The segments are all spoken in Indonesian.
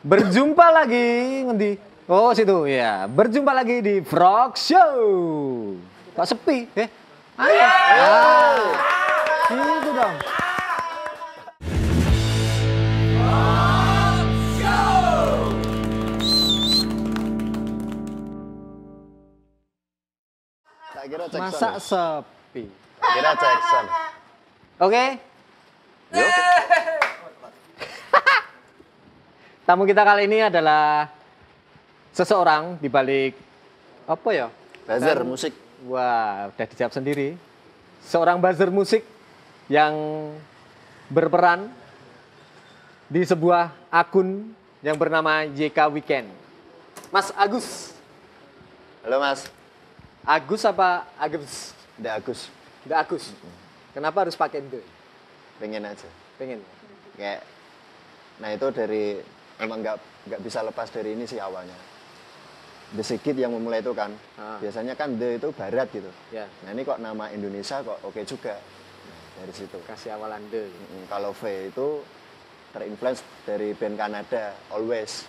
Berjumpa lagi ngendi? Oh situ ya. Berjumpa lagi di Frog Show. Kok sepi? Eh? Ayo. Ah. Itu dong. Tak kira Jackson. Masa sepi? Kira Jackson. Oke. Oke. Tamu kita kali ini adalah seseorang di balik apa ya? Buzzer Kan- musik. Wah, udah dijawab sendiri. Seorang buzzer musik yang berperan di sebuah akun yang bernama YK Weekend. Mas Agus. Halo Mas. Agus apa Agus? Udah Agus. Enggak Agus. Kenapa harus pakai itu? Pengen aja. Pengen. Kayak nah itu dari emang nggak nggak bisa lepas dari ini sih awalnya. The Sigit yang memulai itu kan. Ah. Biasanya kan The itu barat gitu. Ya, Nah ini kok nama Indonesia kok oke juga. Nah, dari situ. kasih awalan. Mm, Kalau V itu terinfluence dari band Kanada Always.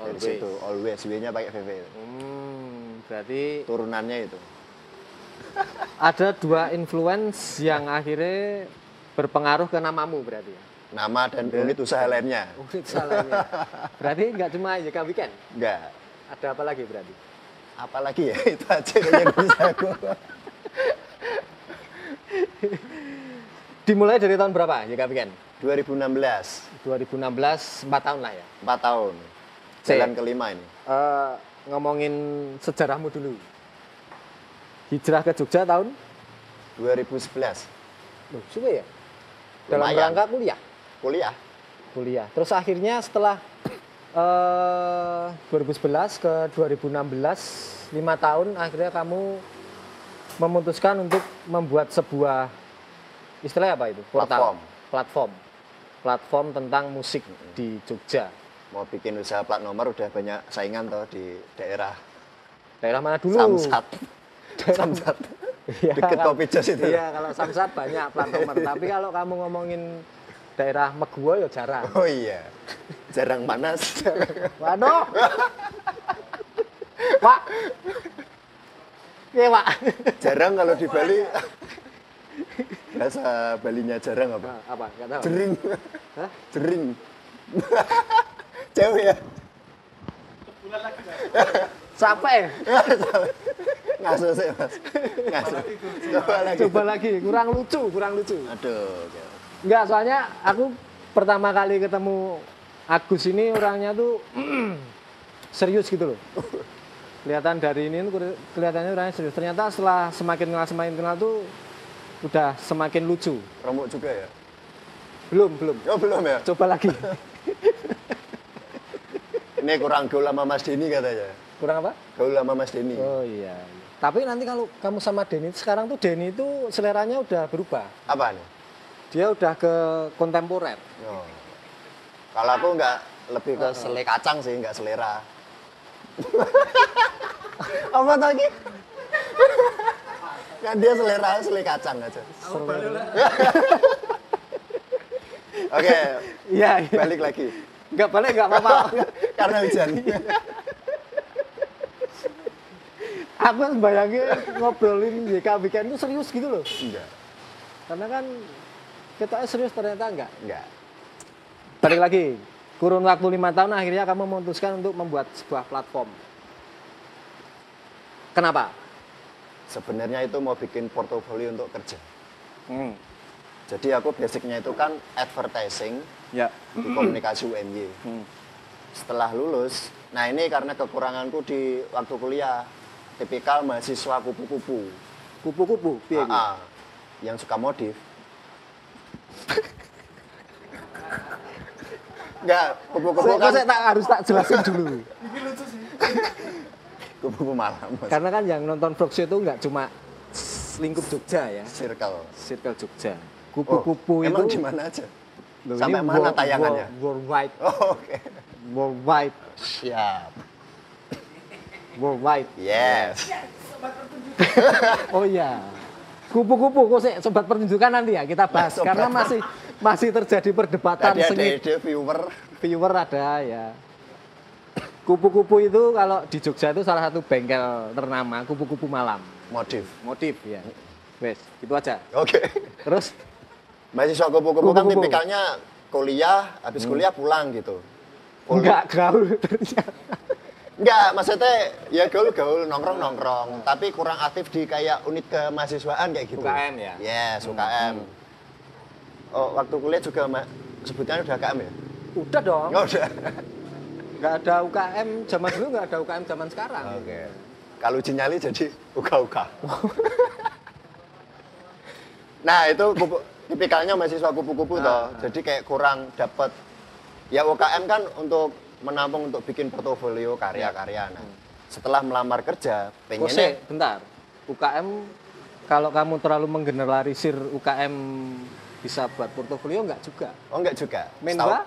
Dari Always. situ Always W-nya pakai VV. Hmm, berarti Turunannya itu. ada dua influence yang akhirnya berpengaruh ke namamu berarti ya. Nama dan unit usaha lainnya. Unit salahnya. Berarti nggak cuma YK Weekend. Enggak. Ada apa lagi berarti? Apalagi ya itu aja yang bisa aku. Dimulai dari tahun berapa YK Weekend? 2016, 2016, 4 tahun lah ya. 4 tahun. Jalan kelima ini. Eh, ngomongin sejarahmu dulu. Hijrah ke Jogja tahun? 2011, Loh, suwe ya? Dalam Lumayan. rangka kuliah? Kuliah. Kuliah. Terus akhirnya setelah eh 2011 ke 2016, lima tahun akhirnya kamu memutuskan untuk membuat sebuah istilah apa itu? Platform. Platform. Platform tentang musik di Jogja. Mau bikin usaha plat nomor udah banyak saingan toh di daerah Daerah mana dulu? Samsat. Daerah- Samsat. Iya, Deket Kopi Jos itu. Iya, kalau Samsat banyak plat nomor. Tapi kalau kamu ngomongin daerah Meguwo ya jarang. Oh iya. Jarang panas. Waduh. Pak. Iya, Pak. jarang kalau di Bali. Bahasa Balinya jarang apa? Nah, apa? Enggak tahu. Jering. Hah? Jering. Cewek ya? Capek. Ngaso sih mas. Ngaso. Coba lagi. Coba lagi, kurang lucu, kurang lucu. Aduh. oke. Enggak, soalnya aku pertama kali ketemu Agus ini orangnya tuh serius gitu loh. Kelihatan dari ini tuh kelihatannya orangnya serius. Ternyata setelah semakin kenal semakin kenal tuh udah semakin lucu. Remuk juga ya? Belum, belum. Oh belum ya? Coba lagi. Ini kurang gaul sama Mas Denny katanya. Kurang apa? Gaul sama Mas Denny. Oh iya. Tapi nanti kalau kamu sama Denny sekarang tuh Denny itu seleranya udah berubah. Apa nih? Dia udah ke kontemporer. Oh. Kalau aku nggak lebih ke selai kacang sih, nggak selera. Apa tadi? kan dia selera selai kacang aja. Oke, Iya, iya. balik lagi. Enggak balik enggak apa-apa. Karena hujan. Aku kan bayangin ngobrolin JK Weekend itu serius gitu loh. Enggak, Karena kan kita serius ternyata enggak. enggak. Balik lagi, kurun waktu lima tahun akhirnya kamu memutuskan untuk membuat sebuah platform. Kenapa? Sebenarnya itu mau bikin portofolio untuk kerja. Hmm. Jadi aku basicnya itu kan advertising Ya. di komunikasi UNY. Hmm. Setelah lulus, nah ini karena kekuranganku di waktu kuliah, tipikal mahasiswa kupu-kupu, Kupu-kupu, iki? AA, yang suka modif. Enggak, kupu-kupu kan saya tak harus tak jelasin dulu. kupu-kupu malam, Mas. Karena kan yang nonton vlog show itu nggak cuma lingkup Jogja ya, circle. circle Jogja. Oh, Kupu-kupu emang itu di mana aja? Loh, Sampai ini mana world- tayangannya? world- worldwide, Oh, Oke. worldwide, Siap. worldwide. Yes. Oh iya. Kupu-kupu kok sih sobat pertunjukan nanti ya kita bahas Sobat. karena masih masih terjadi perdebatan Tadi ada sengit ide viewer viewer ada ya. Kupu-kupu itu kalau di Jogja itu salah satu bengkel ternama kupu-kupu malam. Motif. Motif ya. Wes, gitu aja. Oke. Terus Mahasiswa kupu-kupu kan tipikalnya kuliah, habis kuliah pulang gitu. Kul- enggak gaul ternyata. Enggak, maksudnya ya gaul-gaul nongkrong-nongkrong, tapi kurang aktif di kayak unit kemahasiswaan kayak gitu. UKM ya? Yes, UKM. Oh, waktu kuliah juga sebutannya udah UKM ya? Udah dong. Oh, udah. Nggak ada UKM zaman dulu nggak ada UKM zaman sekarang. Oke. Kalau uji nyali jadi uka-uka. nah, itu kupu, tipikalnya mahasiswa kupu-kupu toh. Jadi kayak kurang dapat ya UKM kan untuk menampung untuk bikin portofolio karya-karya. Nah, setelah melamar kerja, Kose, pengennya bentar. UKM kalau kamu terlalu menggeneralisir UKM bisa buat portofolio nggak juga. Oh enggak juga. Menba,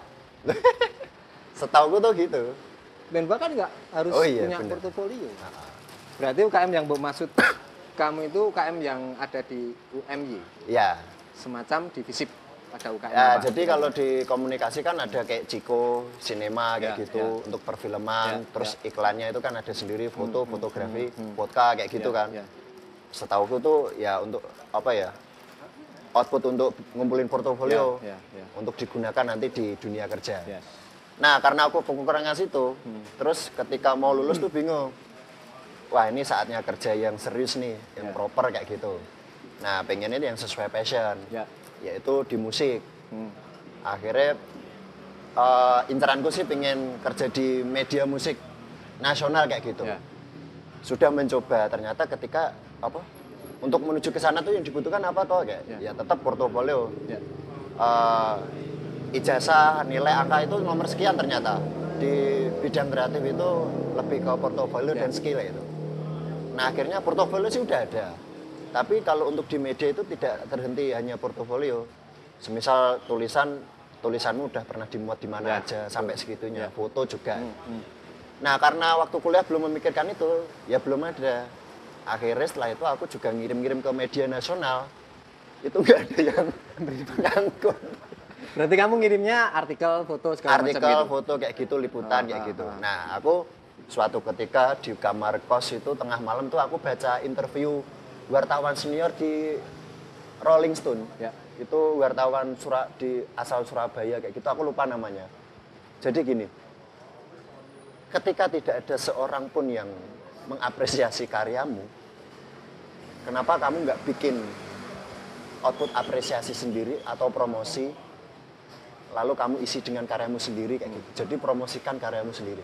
Setahu tuh gitu. Menba kan nggak harus Oh iya, punya benar. portofolio. Berarti UKM yang Mbok maksud kamu itu UKM yang ada di UMY, Ya. semacam divisip pada UKM. Ya, apa? jadi kalau di komunikasi kan ada kayak Ciko, sinema kayak Ya, gitu ya. untuk perfilman, Ya, terus iklannya itu kan ada sendiri foto, hmm, fotografi, podcast kayak gitu Ya, kan. ya. Setauku tuh ya untuk apa ya? output untuk ngumpulin portofolio Ya, ya, ya. untuk digunakan nanti di dunia kerja. Ya. Nah, karena aku kekurangan situ, Hmm. terus ketika mau lulus tuh bingung. Wah, ini saatnya kerja yang serius nih, yang Ya. proper kayak gitu. Nah, pengennya yang sesuai passion, Ya. Yaitu di musik. Hmm. Akhirnya eh, inceranku sih pengen kerja di media musik nasional kayak gitu. Ya. Sudah mencoba, ternyata ketika apa? Untuk menuju ke sana tuh yang dibutuhkan apa toh kayak? Ya. Ya, tetap portofolio Ya. eh, ijazah nilai angka itu nomor sekian ternyata di bidang kreatif itu lebih ke portofolio Ya. dan skill itu nah akhirnya portofolio sih udah ada tapi kalau untuk di media itu tidak terhenti hanya portofolio semisal tulisan tulisanmu udah pernah dimuat di mana Ya, aja sampai segitunya Ya. foto juga Hmm. nah karena waktu kuliah belum memikirkan itu ya belum ada akhirnya setelah itu aku juga ngirim-ngirim ke media nasional itu nggak ada yang nyangkut Berarti kamu ngirimnya artikel, foto segala artikel, macam gitu. foto kayak gitu, liputan Ah, kayak ah, gitu. ah. Nah, aku suatu ketika di kamar kos itu tengah malam tuh aku baca interview wartawan senior di Rolling Stone. Ya. Itu wartawan Sura, di asal Surabaya kayak gitu, aku lupa namanya. Jadi gini, ketika tidak ada seorang pun yang mengapresiasi karyamu, kenapa kamu nggak bikin output apresiasi sendiri atau promosi lalu kamu isi dengan karyamu sendiri kayak gitu. Jadi promosikan karyamu sendiri.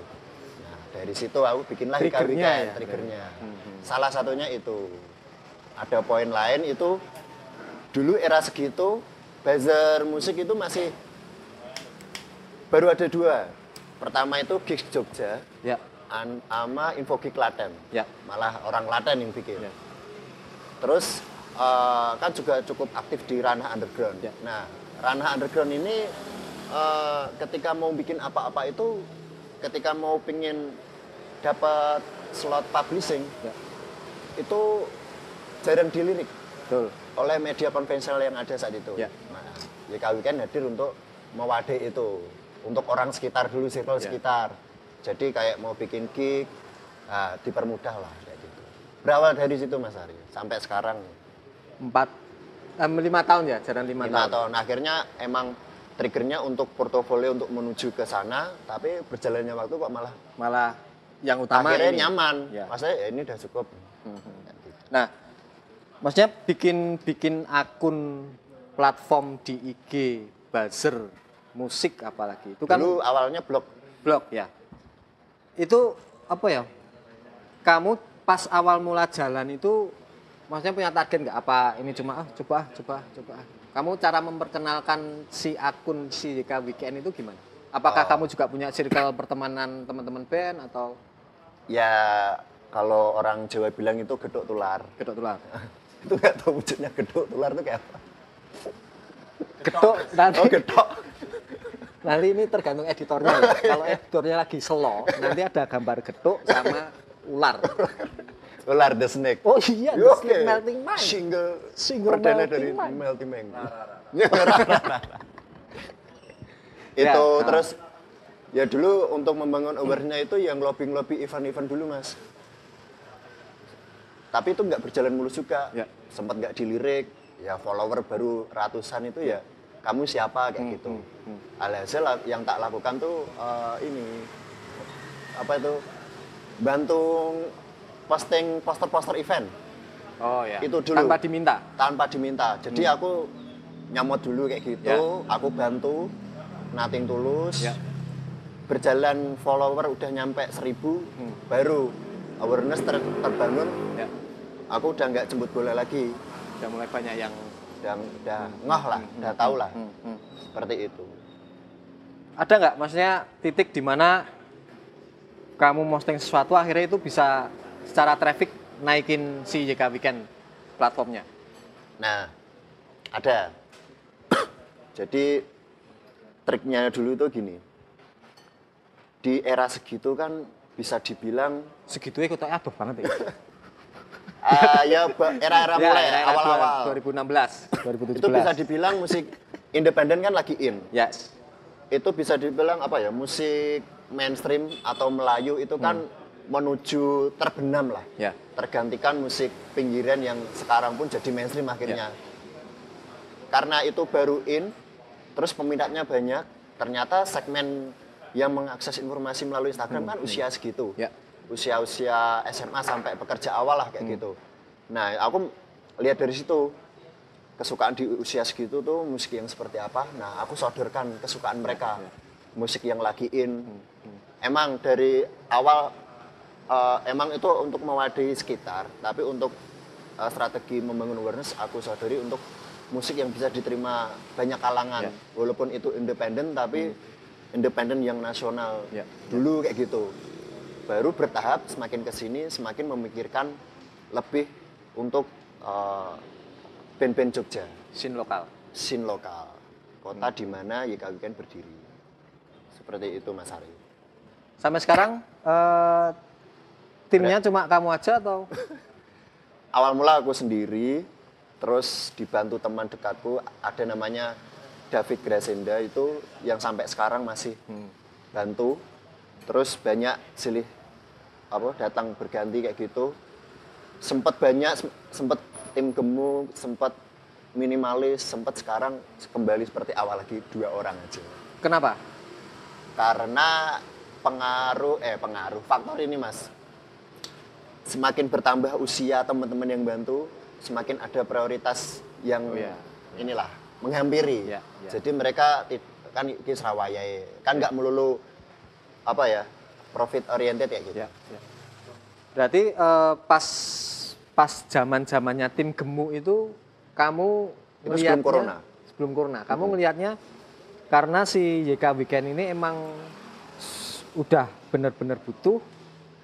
Nah, dari situ aku bikinlah Triggernya Weekend, ya? triggernya. Hmm, Salah satunya itu. Ada poin lain itu dulu era segitu buzzer musik itu masih baru ada dua. Pertama itu Gigs Jogja, Ya. an- sama Info Gig Klaten. Ya. Malah orang Klaten yang bikin. Ya. Terus eh, kan juga cukup aktif di ranah underground. Ya. Nah, ranah underground ini eh, ketika mau bikin apa-apa itu, ketika mau pingin dapat slot publishing, Ya. itu jarang dilirik Betul. oleh media konvensional yang ada saat itu. Ya. Nah, YK Weekend hadir untuk mewadai itu, untuk orang sekitar dulu, circle Ya. sekitar. Jadi kayak mau bikin gig, nah, dipermudah lah kayak gitu. Berawal dari situ Mas Ari, sampai sekarang Empat, em, lima tahun ya, jalan lima, lima tahun. tahun. Akhirnya emang triggernya untuk portofolio untuk menuju ke sana, tapi berjalannya waktu kok malah Malah yang utama akhirnya ini. nyaman. Ya. Maksudnya ya ini udah cukup. Nah, maksudnya bikin bikin akun platform di IG buzzer musik apalagi itu kan Dulu awalnya blog blog ya. Itu apa ya? Kamu pas awal mula jalan itu maksudnya punya target nggak apa ini cuma ah coba ah, coba ah, coba ah. Kamu cara memperkenalkan si akun si YK Weekend itu gimana? Apakah Oh. kamu juga punya circle pertemanan teman-teman band atau ya kalau orang Jawa bilang itu gedok tular. gedok tular? itu nggak tahu wujudnya gedok tular itu kayak apa. Gedok nanti Oh gedok. Nanti ini tergantung editornya ya. Kalau editornya lagi slow, nanti ada gambar getuk sama ular. Ular the snake. Oh iya, The Oke. Snake Melting Mind. Single, Single perdana Melting dari Mind. Melting Mind. Ya, itu ah. terus Ya dulu untuk membangun awareness itu yang lobbying-lobby event-event dulu mas. Tapi itu nggak berjalan mulus juga. Ya. Sempat nggak dilirik, ya follower baru ratusan itu ya kamu siapa kayak gitu. Alhasil yang tak lakukan tuh eh, ini apa itu bantu posting poster-poster event Oh ya. Itu dulu. Tanpa diminta. tanpa diminta. Jadi aku nyamot dulu kayak gitu, aku bantu nating tulus. Ya. Berjalan follower udah nyampe seribu, baru awareness ter- terbangun. Ya. Aku udah nggak jemput bola lagi, Udah mulai banyak yang udah udah ngoh lah, udah tahu lah, Hmm, hmm. seperti itu. ada nggak maksudnya titik di mana kamu posting sesuatu akhirnya itu bisa secara traffic naikin si YK Weekend platformnya? Nah, ada. Jadi triknya dulu itu gini. Di era segitu kan bisa dibilang Segitu ya kok aduh banget ya. ah, ya era-era Ya, mulai awal-awal. 2016, 2017. Itu bisa dibilang musik independen kan lagi in. Yes. Itu bisa dibilang apa ya? Musik mainstream atau Melayu itu kan menuju terbenam lah. Ya. Tergantikan musik pinggiran yang sekarang pun jadi mainstream akhirnya. Karena itu baru in, terus peminatnya banyak, ternyata segmen yang mengakses informasi melalui Instagram kan usia segitu. Ya. Usia-usia SMA sampai pekerja awal lah kayak gitu. Nah, aku lihat dari situ kesukaan di usia segitu tuh musik yang seperti apa. Nah, aku sodorkan kesukaan mereka. Musik yang lagi in. Emang dari awal eh, emang itu untuk mewadahi sekitar, tapi untuk eh, strategi membangun awareness aku sodori untuk musik yang bisa diterima banyak kalangan. Ya. Walaupun itu independen tapi independen yang nasional. Ya. Dulu kayak gitu. Baru bertahap semakin ke sini semakin memikirkan lebih untuk eh, band-band Jogja, Scene lokal. scene lokal, kota di mana YK Weekend berdiri. Seperti itu Mas Ari. Sampai sekarang eh, timnya cuma kamu aja atau? Awal mula aku sendiri, terus dibantu teman dekatku, ada namanya David Grasenda itu yang sampai sekarang masih bantu. Terus banyak silih apa datang berganti kayak gitu. Sempat banyak, sem- sempat tim gemuk, sempat minimalis, sempat sekarang kembali seperti awal lagi dua orang aja. Kenapa? Karena pengaruh eh pengaruh faktor ini mas semakin bertambah usia teman-teman yang bantu semakin ada prioritas yang Oh, iya. inilah menghampiri Iya, iya. jadi mereka kan iki Sarawaya kan nggak melulu apa ya profit oriented ya gitu Ya, ya. Berarti eh, pas pas zaman zamannya tim gemuk itu kamu Itu sebelum corona. Sebelum corona. Kamu ngelihatnya karena si YK Weekend ini emang udah benar-benar butuh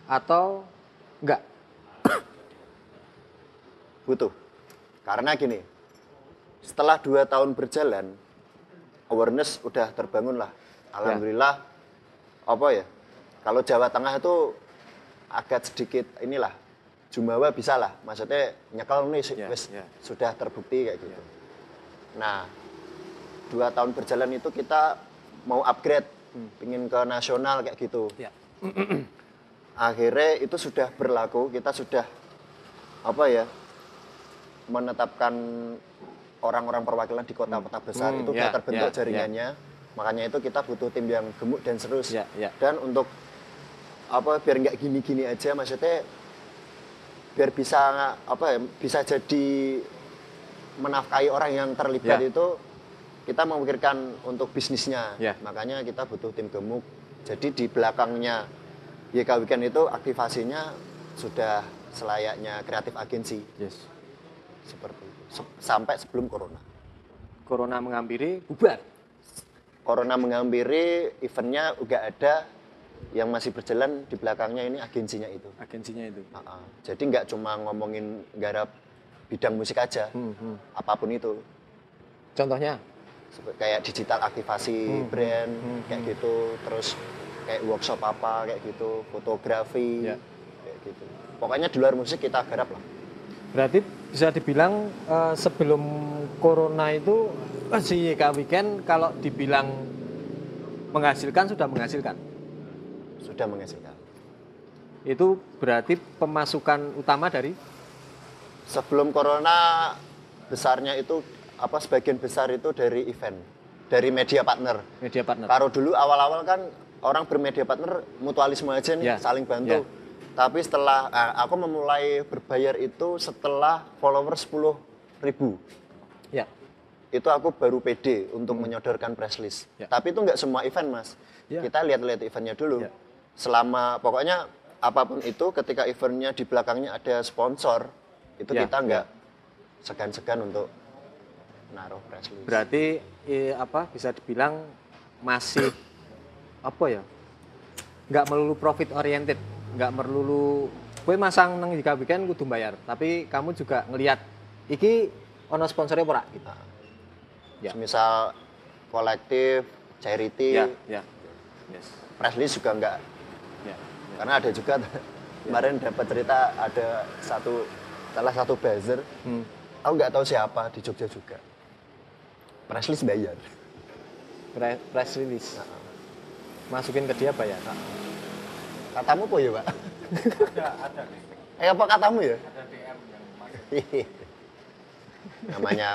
atau enggak? butuh karena gini setelah dua tahun berjalan awareness udah terbangun lah alhamdulillah apa ya kalau Jawa Tengah itu agak sedikit inilah Jumawa bisa lah maksudnya nyekel nih wis ya. sudah terbukti kayak gitu. Nah dua tahun berjalan itu kita mau upgrade pingin ke nasional kayak gitu. Ya. akhirnya itu sudah berlaku kita sudah apa ya menetapkan orang-orang perwakilan di kota-kota besar Hmm, itu sudah terbentuk ya, jaringannya makanya itu kita butuh tim yang gemuk dan serius Ya, ya. dan untuk apa biar nggak gini-gini aja maksudnya biar bisa apa ya bisa jadi menafkahi orang yang terlibat Ya. itu kita memikirkan untuk bisnisnya Ya. makanya kita butuh tim gemuk jadi di belakangnya YK Weekend itu aktivasinya sudah selayaknya kreatif agensi Yes. seperti itu sampai sebelum corona Corona menghampiri bubar. Corona menghampiri eventnya udah ada yang masih berjalan di belakangnya ini agensinya itu Agensinya itu. Ah, ah. jadi nggak cuma ngomongin garap bidang musik aja Hmm, hmm. apa pun itu Contohnya? Kayak digital aktivasi brand kayak gitu terus kayak workshop apa kayak gitu fotografi Ya. kayak gitu pokoknya di luar musik kita garap lah Berarti bisa dibilang eh, sebelum corona itu si YK Weekend kalau dibilang menghasilkan sudah menghasilkan. Sudah menghasilkan. Itu berarti pemasukan utama dari Sebelum corona besarnya itu apa sebagian besar itu dari event, dari media partner. media partner. Kalau dulu awal-awal kan orang bermedia partner mutualisme aja nih, Ya, saling bantu. ya. Tapi setelah eh, aku memulai berbayar itu setelah follower 10 ribu. Ya. Itu aku baru pede untuk menyodorkan press list. Ya. Tapi itu nggak semua event mas. Ya. Kita lihat-lihat eventnya dulu. Ya. Selama pokoknya apa pun itu, ketika eventnya di belakangnya ada sponsor, itu Ya, kita nggak segan-segan untuk naruh press list. Berarti eh, apa bisa dibilang masih apa ya? Nggak melulu profit oriented, nggak melulu gue masang nang jika weekend kudu bayar, tapi kamu juga ngelihat iki ono sponsornya ora gitu. Ya. Misal kolektif, charity, Ya, ya. Yes. press list juga nggak Ya. karena ada juga kemarin dapat cerita ada satu salah satu buzzer Hmm. aku nggak tahu siapa di Jogja juga press list bayar Pre- Press release. Masukin ke dia bayar. katamu apa ya pak ada ada eh apa katamu ya ada DM yang masuk namanya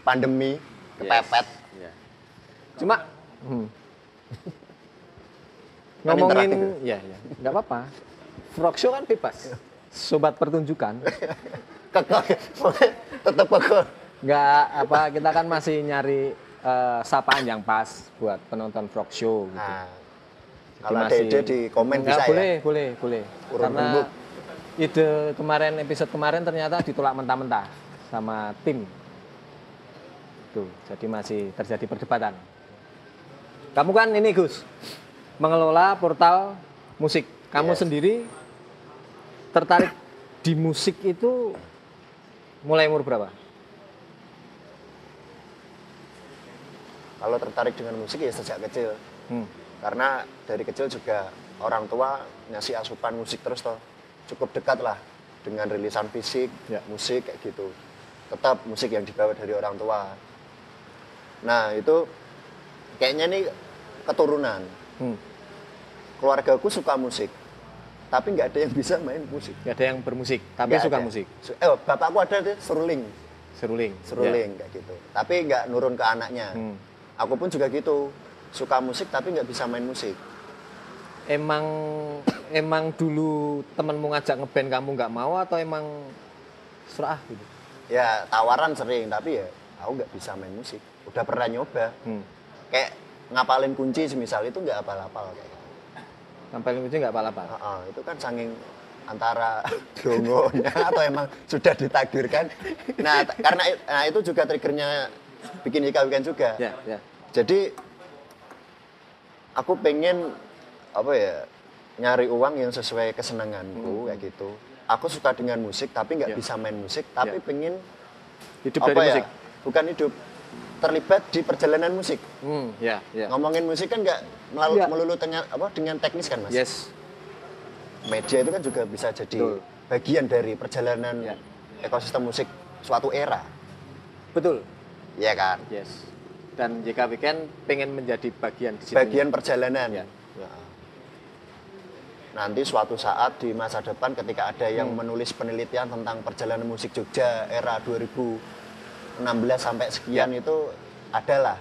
pandemi kepepet Ya. Cuma hmm. Kan ngomongin ya ya, nggak apa-apa. Frog show kan bebas. Sobat pertunjukan. kekeh tetap kekeh nggak apa kita kan masih nyari eh, sapaan yang pas buat penonton frog show gitu. nah kalau ada ide di komen bisa boleh, ya boleh, boleh. Urun Karena ide kemarin episode kemarin ternyata ditolak mentah-mentah sama tim. Tuh, jadi masih terjadi perdebatan. Kamu kan ini Gus, mengelola portal musik. Kamu Yes. sendiri tertarik di musik itu mulai umur berapa? kalau tertarik dengan musik ya sejak kecil Hmm. karena dari kecil juga orang tua ngasih asupan musik terus toh cukup dekat lah dengan rilisan fisik Ya. musik kayak gitu tetap musik yang dibawa dari orang tua nah itu kayaknya nih keturunan Hmm. keluargaku suka musik tapi nggak ada yang bisa main musik Gak ada yang bermusik, tapi Nggak suka ada. musik. Eh bapakku ada tuh seruling Seruling. seruling kayak gitu tapi nggak nurun ke anaknya Ya. Hmm. aku pun juga gitu suka musik tapi nggak bisa main musik Emang emang dulu temenmu ngajak ngeband kamu nggak mau atau emang serah gitu? ya tawaran sering tapi ya aku nggak bisa main musik udah pernah nyoba Hmm. kayak ngapalin kunci semisal itu nggak apal-apal kayak Sampai kunci nggak apa-apa. Heeh, itu kan saking antara dongonya atau emang sudah ditakdirkan nah karena nah, itu juga triggernya bikin Ika Weekend juga Ya, ya. jadi aku pengen apa ya nyari uang yang sesuai kesenanganku kayak gitu aku suka dengan musik tapi nggak Hmm. Ya. bisa main musik tapi Ya. pengen Hidup apa dari ya musik. bukan hidup terlibat di perjalanan musik Hmm, ya, ya. ngomongin musik kan nggak melalui Ya. melulu dengan apa dengan teknis kan mas Yes. media itu kan juga bisa jadi Betul. bagian dari perjalanan Ya. ekosistem musik suatu era Betul. ya kan Yes. Dan JK Weekend pengen menjadi bagian di bagian perjalanan Ya. Ya. nanti suatu saat di masa depan ketika ada yang Hmm. menulis penelitian tentang perjalanan musik Jogja era 2016 sampai sekian Ya. itu adalah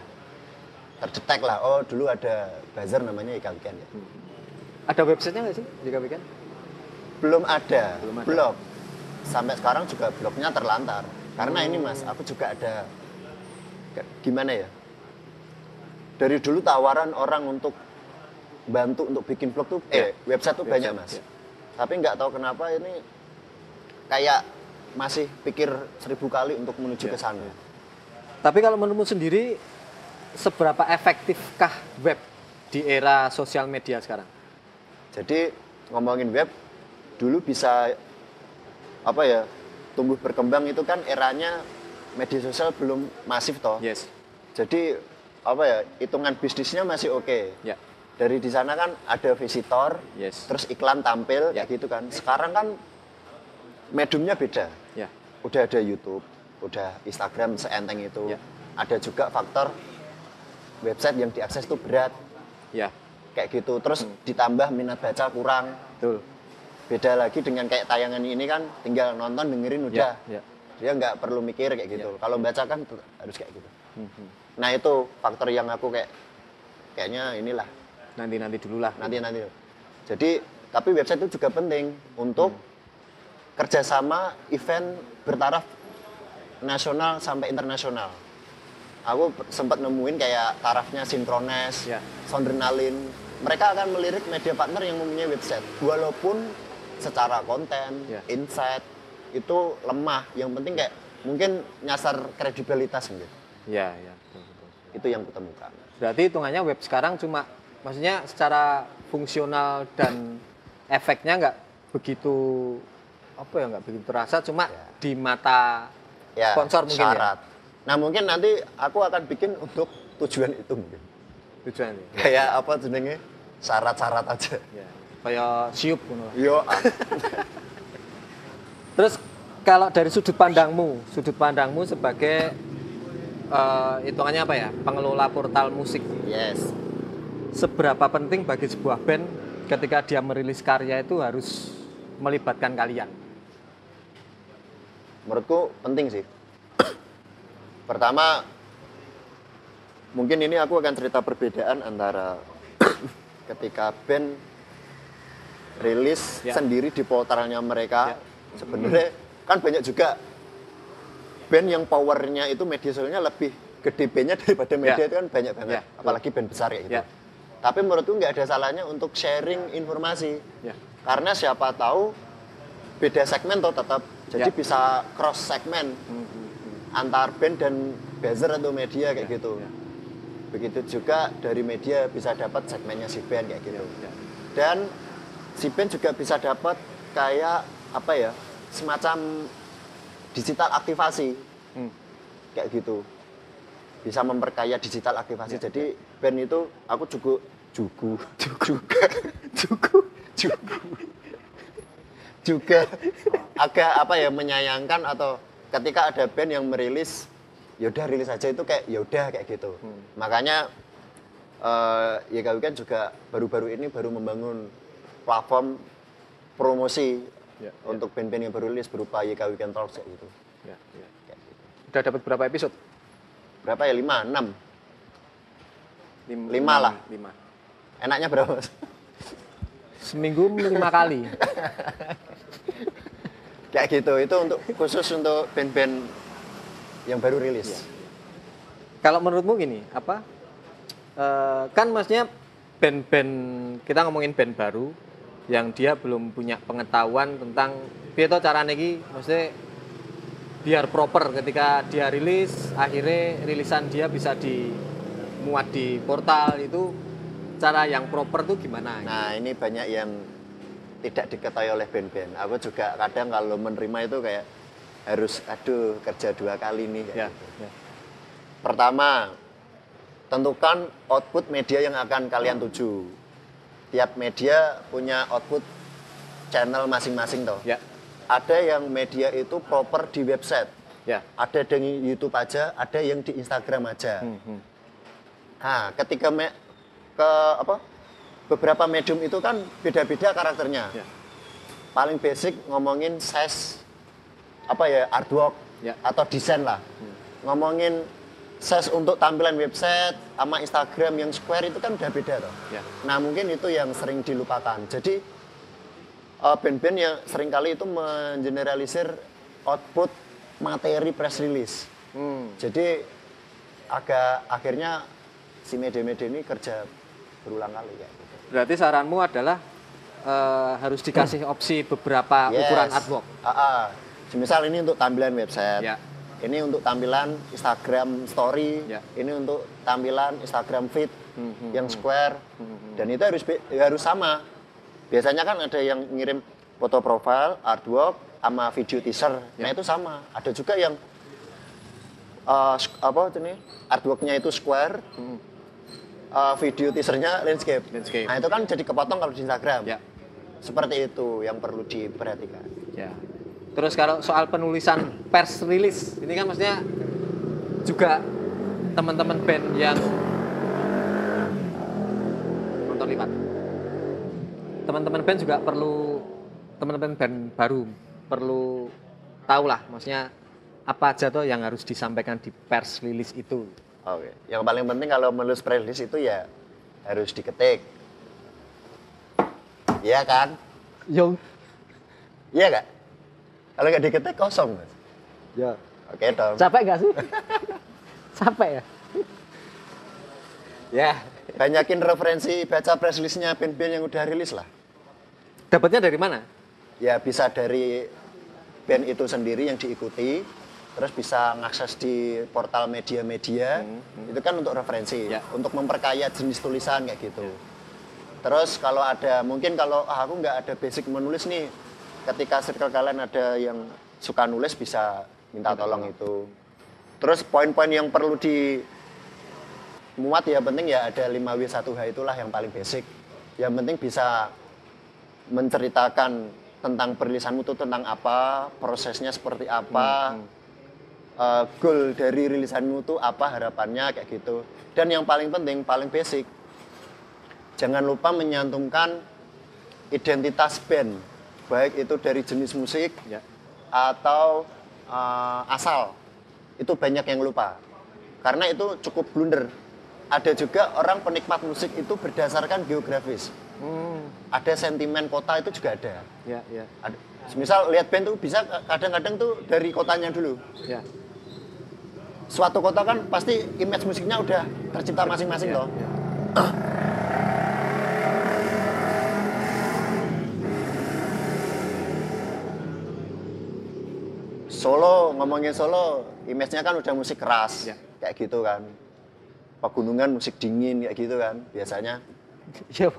terdetek lah oh dulu ada buzzer namanya Ika Weekend ya Ada websitenya nggak sih JK Weekend? belum ada Belum ada. blog sampai sekarang juga blognya terlantar karena ini mas aku juga ada gimana ya dari dulu tawaran orang untuk bantu untuk bikin blog tuh eh website tuh banyak mas ya. tapi nggak tahu kenapa ini kayak masih pikir seribu kali untuk menuju Ya, ke sana Tapi kalau menurutmu sendiri seberapa efektifkah web di era sosial media sekarang? Jadi ngomongin web dulu bisa apa ya tumbuh berkembang itu kan eranya media sosial belum masif toh. Yes. Jadi apa ya hitungan bisnisnya masih oke. Ya. Dari di sana kan ada visitor, Yes. terus iklan tampil Ya. kayak gitu kan. Sekarang kan mediumnya beda. Ya. Udah ada YouTube, udah Instagram seenteng itu. Ya. Ada juga faktor website yang diakses itu berat. Ya, kayak gitu. Terus ditambah minat baca kurang. betul. Beda lagi dengan kayak tayangan ini kan tinggal nonton dengerin udah. Ya, ya. Dia nggak perlu mikir kayak gitu. Kalau baca kan harus kayak gitu. Mhm. Nah itu faktor yang aku kayak kayaknya inilah Nanti-nanti dulu lah. nanti nanti. Jadi tapi website itu juga penting untuk kerjasama event bertaraf nasional sampai internasional. Aku sempat nemuin kayak tarafnya Synchronize, Ya. Soundrenalin. Mereka akan melirik media partner yang mempunyai website. Walaupun secara konten, Ya. insight itu lemah. Yang penting kayak mungkin nyasar kredibilitas gitu. Ya, ya. betul, betul. Itu yang kutemukan. Berarti hitungannya web sekarang cuma, maksudnya secara fungsional dan efeknya nggak begitu apa ya nggak begitu terasa, cuma Ya. di mata ya, sponsor mungkin syarat. Nah mungkin nanti aku akan bikin untuk tujuan itu mungkin. ya. Tujuan ya. Kayak apa jenenge syarat-syarat aja. ya. Kayak siup lah. Yo, ah. Terus kalau dari sudut pandangmu, sudut pandangmu sebagai eh, hitungannya apa ya? Pengelola portal musik. yes. Seberapa penting bagi sebuah band ketika dia merilis karya itu harus melibatkan kalian? Menurutku penting sih. Pertama, mungkin ini aku akan cerita perbedaan antara ketika band rilis Ya. sendiri di portalnya mereka. Ya. Sebenarnya kan banyak juga band yang powernya itu media sosialnya lebih gede bandnya daripada media Ya. itu kan banyak banget. Ya. Apalagi band besar ya gitu. Ya. Tapi menurutku nggak ada salahnya untuk sharing informasi. Ya. Karena siapa tahu beda segmen toh tetap. Jadi Ya. bisa cross segmen antar band dan buzzer atau media kayak Ya, gitu. ya. Begitu juga dari media bisa dapat segmennya si band kayak gitu. Ya. Dan si band juga bisa dapat kayak apa ya? Semacam digital aktivasi Hmm. kayak gitu. Bisa memperkaya digital aktivasi. Ya, Jadi band itu aku juga jugu juga jugu jugu juga agak apa ya menyayangkan atau ketika ada band yang merilis yaudah rilis aja itu kayak yaudah kayak gitu Hmm. makanya eh YK Weekend juga baru-baru ini baru membangun platform promosi Ya, ya. untuk band-band yang baru rilis berupa YK Weekend Talks kayak gitu Ya, ya. Kayak gitu. Udah dapat berapa episode? berapa ya lima enam Lim- Lima lah. Lima. enaknya berapa Seminggu lima kali. kayak gitu itu untuk khusus untuk band-band yang baru rilis Iya. Kalau menurutmu gini, apa? Eh, kan maksudnya band-band kita ngomongin band baru yang dia belum punya pengetahuan tentang piye to carane iki maksudnya biar proper ketika dia rilis akhirnya rilisan dia bisa dimuat di portal itu cara yang proper tuh gimana? Nah ini banyak yang tidak diketahui oleh band-band. Aku juga kadang kalau menerima itu kayak harus aduh kerja dua kali nih. kayak ya, gitu. ya. Pertama, tentukan output media yang akan kalian tuju. Tiap media punya output channel masing-masing toh. ya, Ada yang media itu proper di website. ya. Ada yang di YouTube aja, ada yang di Instagram aja. Hmm, hmm. Nah, ketika me- ke apa? Beberapa medium itu kan beda-beda karakternya. Ya. Paling basic ngomongin size apa ya artwork Ya. atau desain lah. Ngomongin size untuk tampilan website sama Instagram yang square itu kan udah beda toh. Ya. Nah, mungkin itu yang sering dilupakan. Jadi eh, band-band yang sering kali itu mengeneralisir output materi press release. Hmm. Jadi agak akhirnya si media-media ini kerja berulang kali ya. Berarti saranmu adalah eh, harus dikasih opsi beberapa Yes. ukuran artwork. Ah, ah. Semisal ini untuk tampilan website. Ya. Ini untuk tampilan Instagram story. Ya. Ini untuk tampilan Instagram feed Hmm, hmm, yang square. Dan itu harus be- harus sama. Biasanya kan ada yang ngirim foto profile, artwork, sama video teaser. Ya. Nah itu sama. Ada juga yang sk- apa ini artworknya itu square, eh, video teasernya landscape. Landscape. Nah itu kan jadi kepotong kalau di Instagram. Ya. Seperti itu yang perlu diperhatikan. Ya. Terus kalau soal penulisan pers release, ini kan maksudnya juga teman-teman band yang teman-teman band juga perlu teman-teman band baru perlu tahu lah maksudnya apa aja tuh yang harus disampaikan di pers rilis itu. Oke. Yang paling penting kalau menulis press release itu ya harus diketik. Iya kan? Yo, Iya nggak? Kalau nggak diketik kosong, Mas. ya. Oke dong. Capek gak sih? Capek ya? ya. Banyakin referensi baca press release-nya band-band yang udah rilis lah. Dapatnya dari mana? Ya bisa dari band itu sendiri yang diikuti, terus bisa ngakses di portal media-media. Itu kan untuk referensi, Ya. untuk memperkaya jenis tulisan kayak gitu. Terus kalau ada mungkin kalau ah, aku nggak ada basic menulis nih, ketika circle kalian ada yang suka nulis bisa minta tolong itu. Terus poin-poin yang perlu di muat ya penting ya ada 5W1H itulah yang paling basic. Yang penting bisa menceritakan tentang perilisanmu itu tentang apa, prosesnya seperti apa, eh, goal dari rilisanmu itu apa harapannya kayak gitu. Dan yang paling penting, paling basic, jangan lupa menyantumkan identitas band, baik itu dari jenis musik Ya. atau eh, asal. Itu banyak yang lupa. Karena itu cukup blunder. Ada juga orang penikmat musik itu berdasarkan geografis. Hmm. Ada sentimen kota itu juga ada. Ya, ya, ada. Misal lihat band tuh bisa kadang-kadang tuh dari kotanya dulu. ya. Suatu kota kan pasti image musiknya udah tercipta masing-masing Ya, loh. ya. Solo ngomongin Solo, image-nya kan udah musik keras, Ya. kayak gitu kan. Pegunungan musik dingin kayak gitu kan biasanya. Iya,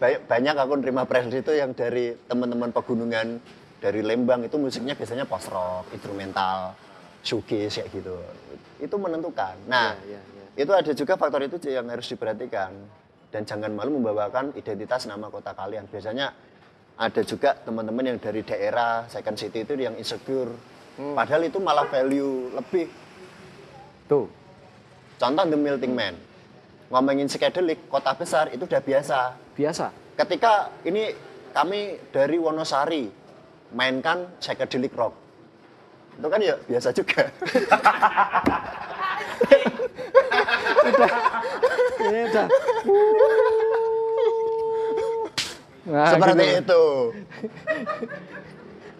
Banyak aku nerima press itu yang dari teman-teman pegunungan dari Lembang itu musiknya biasanya post rock, instrumental, shoegaze kayak gitu. Itu menentukan. Nah, Ya, ya, ya. itu ada juga faktor itu yang harus diperhatikan dan jangan malu membawakan identitas nama kota kalian. Biasanya ada juga teman-teman yang dari daerah second city itu yang insecure. Padahal itu malah value lebih. Tuh. Contoh The Melting Man. Ngomongin psychedelic, kota besar itu udah biasa. Biasa. Ketika ini kami dari Wonosari mainkan psychedelic rock. Itu kan ya biasa juga. Ini udah. Nah, Seperti gitu. itu.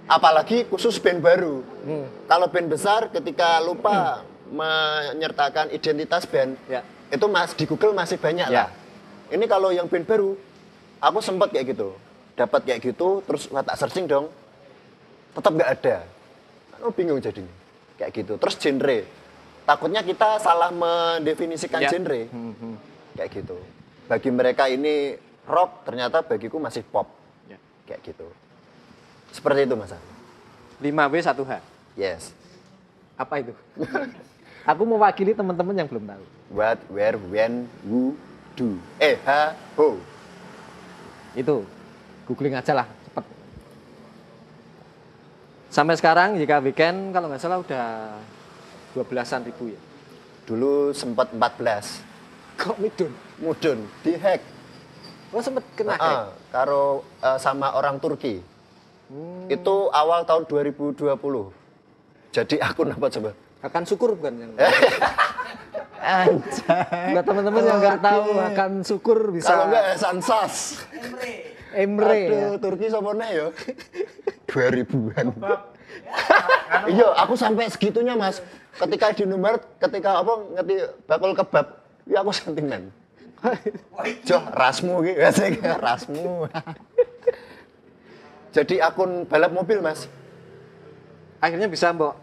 Apalagi khusus band baru. Hmm. Kalau band besar ketika lupa menyertakan identitas band, Ya. itu mas di Google masih banyak Ya. lah. Ini kalau yang band baru, aku sempat kayak gitu, dapat kayak gitu, terus tak searching dong, tetap nggak ada. Kan bingung jadinya, kayak gitu. Terus genre, takutnya kita salah mendefinisikan Ya. genre, Hmm, hmm. kayak gitu. Bagi mereka ini rock, ternyata bagiku masih pop, Ya. kayak gitu. Seperti itu mas. 5W 1H. Yes. Apa itu? Aku mewakili teman-teman yang belum tahu. What, where, when, who, do. Eh, ha, ho. Itu. Googling aja lah. Sampai sekarang jika weekend kalau nggak salah udah 12-an ribu ya. Dulu sempat 14. Kok midun? Mudun, dihack. Oh sempet kena Ah, hack. karo eh, sama orang Turki. Hmm. Itu awal tahun 2020. Jadi akun apa coba? Akan syukur bukan yang Anjay. Buat teman-teman yang nggak tahu akan syukur bisa Kalau enggak Hasan Emre ya. Aduh, Turki sama ya? 2000-an. iya, aku sampai segitunya, Mas. Ketika di nomor, ketika apa ngerti bakul kebab, ya aku sentimen. Joh, rasmu gitu, biasanya rasmu. Jadi akun balap mobil, Mas. Akhirnya bisa mbok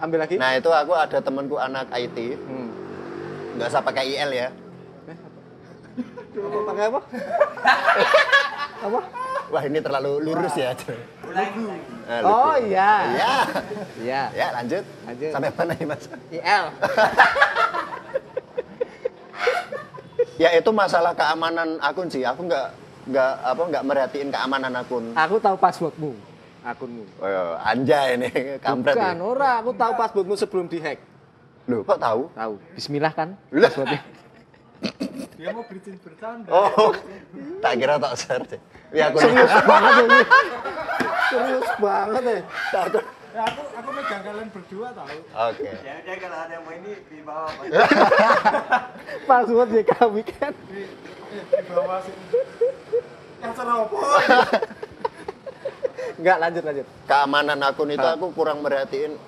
ambil lagi. Nah, itu aku ada temanku anak IT, Hmm. nggak usah pakai IL ya. Apa, pakai apa? apa? Wah, ini terlalu lurus ya. Nah, Oh lugu. iya. Iya. Iya. Ya, lanjut. Lanjut. Sampai mana nih, Mas? IL. Ya itu masalah keamanan akun sih. Aku nggak nggak apa nggak merhatiin keamanan akun. Aku tahu passwordmu, akunmu. Oh, iya, anjay nih kampret. Bukan, Ya. ora, aku tahu passwordmu sebelum dihack. Loh, kok tahu? Tahu. Bismillah kan passwordnya. Dia mau bercin bercanda. Oh, tak kira tak share deh. Ya aku Serius banget ini. Serius banget ya. Takut. Ya, aku aku megang kalian berdua tahu. Oke. Ya udah kalau ada yang mau ini di bawah. Password JK Weekend. Di, eh, di bawah sini. Yang ceroboh. Enggak, lanjut lanjut. Keamanan akun itu aku kurang merhatiin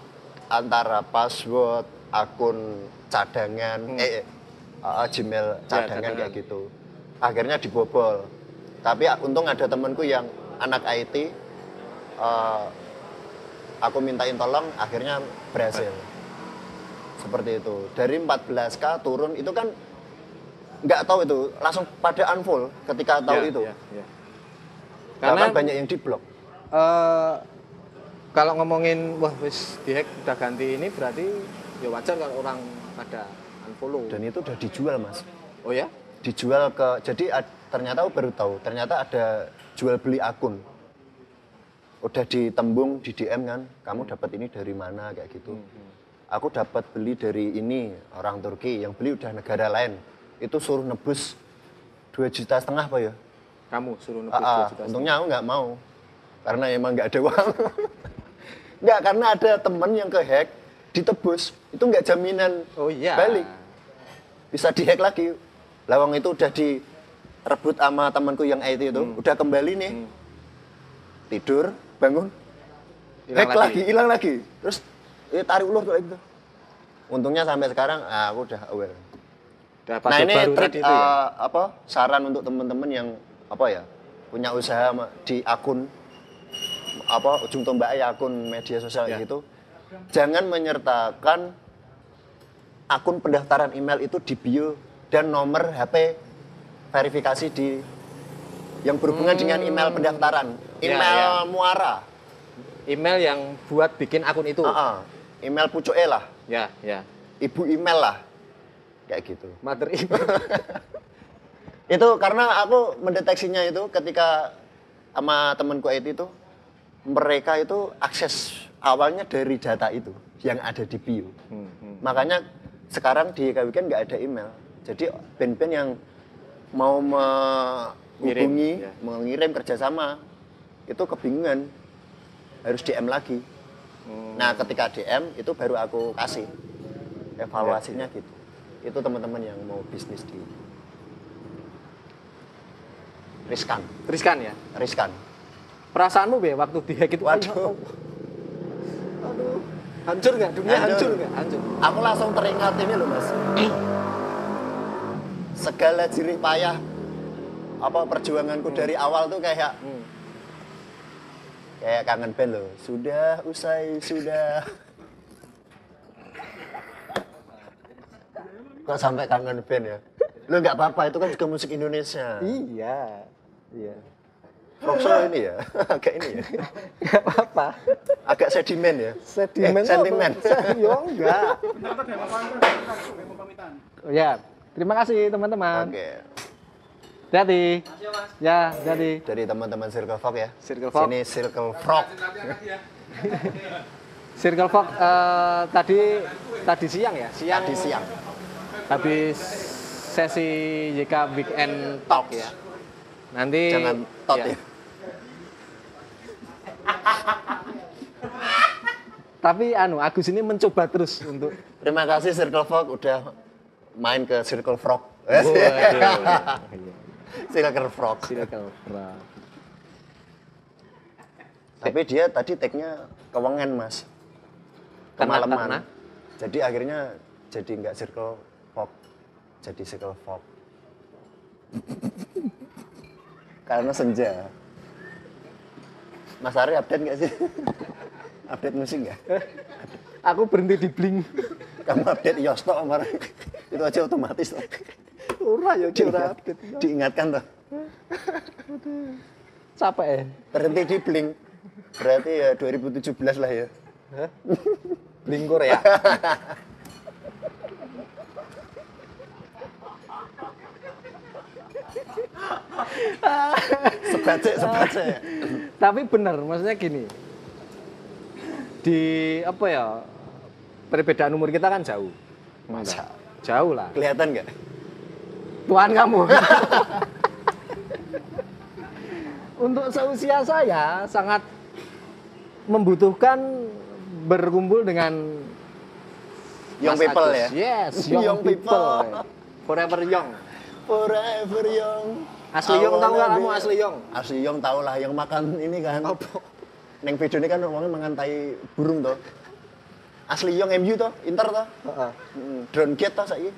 antara password, akun cadangan, eh uh, Gmail cadangan cadangan. kayak gitu. Akhirnya dibobol. Tapi a- untung ada temanku yang anak IT, uh, aku mintain tolong, akhirnya berhasil. Seperti itu. Dari 14k turun itu kan nggak tahu itu langsung pada unfollow ketika tahu Ya, itu. ya, ya. Karena Karena banyak yang diblok. eh, kalau ngomongin wah wis dihack udah ganti ini berarti ya wajar kalau orang pada unfollow. Dan itu udah dijual mas. oh ya? dijual ke jadi ad- ternyata aku baru tahu ternyata ada jual beli akun. Udah ditembung di DM kan kamu dapat ini dari mana? Kayak gitu. Aku dapat beli dari ini orang Turki yang beli udah negara lain. Itu suruh nebus 2 juta setengah apa ya? Kamu suruh nebus Ah, ah, 2 juta. untungnya aku nggak mau karena emang nggak ada uang. Nggak karena ada temen yang ke hack ditebus. Itu nggak jaminan. Oh iya. balik bisa dihack lagi. Lawang itu udah direbut sama temanku yang IT itu. Hmm. udah kembali nih. Tidur bangun. Hilang hack lagi. lagi hilang lagi. Terus ya tarik ulur tuh itu untungnya sampai sekarang ah, aku udah aware. Udah nah ini baru trik itu ya. eh, apa saran untuk teman-teman yang apa ya punya usaha di akun apa ujung tombaknya akun media sosial Ya. gitu. Jangan menyertakan akun pendaftaran email itu di bio dan nomor HP verifikasi di yang berhubungan dengan email pendaftaran Hmm. Ya, email ya. muara Email yang buat bikin akun itu. Ah, ah. email pucuke lah Ya, ya. ibu email lah kayak gitu Mother email. itu karena aku mendeteksinya itu ketika sama temanku IT itu mereka itu akses awalnya dari data itu yang ada di bio Hmm, makanya sekarang di YK Weekend nggak ada email jadi band-band yang mau menghubungi ya. mengirim kerjasama itu kebingungan harus DM lagi Hmm. nah ketika DM itu baru aku kasih evaluasinya Ya, gitu itu teman-teman yang mau bisnis di riskan Riskan ya. riskan Perasaanmu be waktu dihack itu? Waduh. Aduh. Hancur nggak? Dunia Hancur. hancur nggak? Hancur. aku langsung teringat ini loh mas segala jerih payah apa perjuanganku dari awal tuh kayak Hmm. kayak kangen band loh sudah usai sudah kok sampai kangen band ya lo nggak apa-apa itu kan juga musik Indonesia Iya. Iya. Rock show ini ya agak ini ya Nggak apa-apa. agak sedimen ya Sedimen eh, sentimen Yo enggak. Oh, ya. Terima kasih teman-teman. oke Jadi. Ya, jadi. dari teman-teman Circle Frog ya Circle Frog. sini Circle Frog Circle Fox eh, tadi tadi siang ya, siang tadi siang habis sesi YK Weekend Talk ya. Nanti jangan tot ya Tapi anu Agus ini mencoba terus untuk terima kasih Circle Frog udah main ke Circle Frog Waduh. Circle Frog Circle Fox. Tapi dia tadi tag-nya kewengen mas, kemalaman. karena? Jadi akhirnya jadi nggak circle pop, jadi circle pop. Karena senja. Mas Ari update nggak sih? update musik nggak? Aku berhenti di Blink. Kamu update Yosto kemarin. Itu aja otomatis. Toh. Ora ya ora update. Diingatkan tuh. Capek ya. Berhenti di Blink. Berarti ya 2017 lah ya. Blink Korea. Sebacek, sebacek. Tapi benar, maksudnya gini. Di apa ya? Perbedaan umur kita kan jauh. Masa? Jauh lah. Kelihatan nggak? Tuhan kamu. Untuk seusia saya sangat membutuhkan berkumpul dengan Young Mas people Agus. ya. Yes, young, Young people. people. Forever young. Forever young. Asli young I tahu nggak kamu asli young? Asli young tahu lah yang makan ini kan. Neng video ini kan ngomongnya mengantai burung toh. Asli young MU toh, Inter toh. Heeh. Mm, Drone gate toh saiki.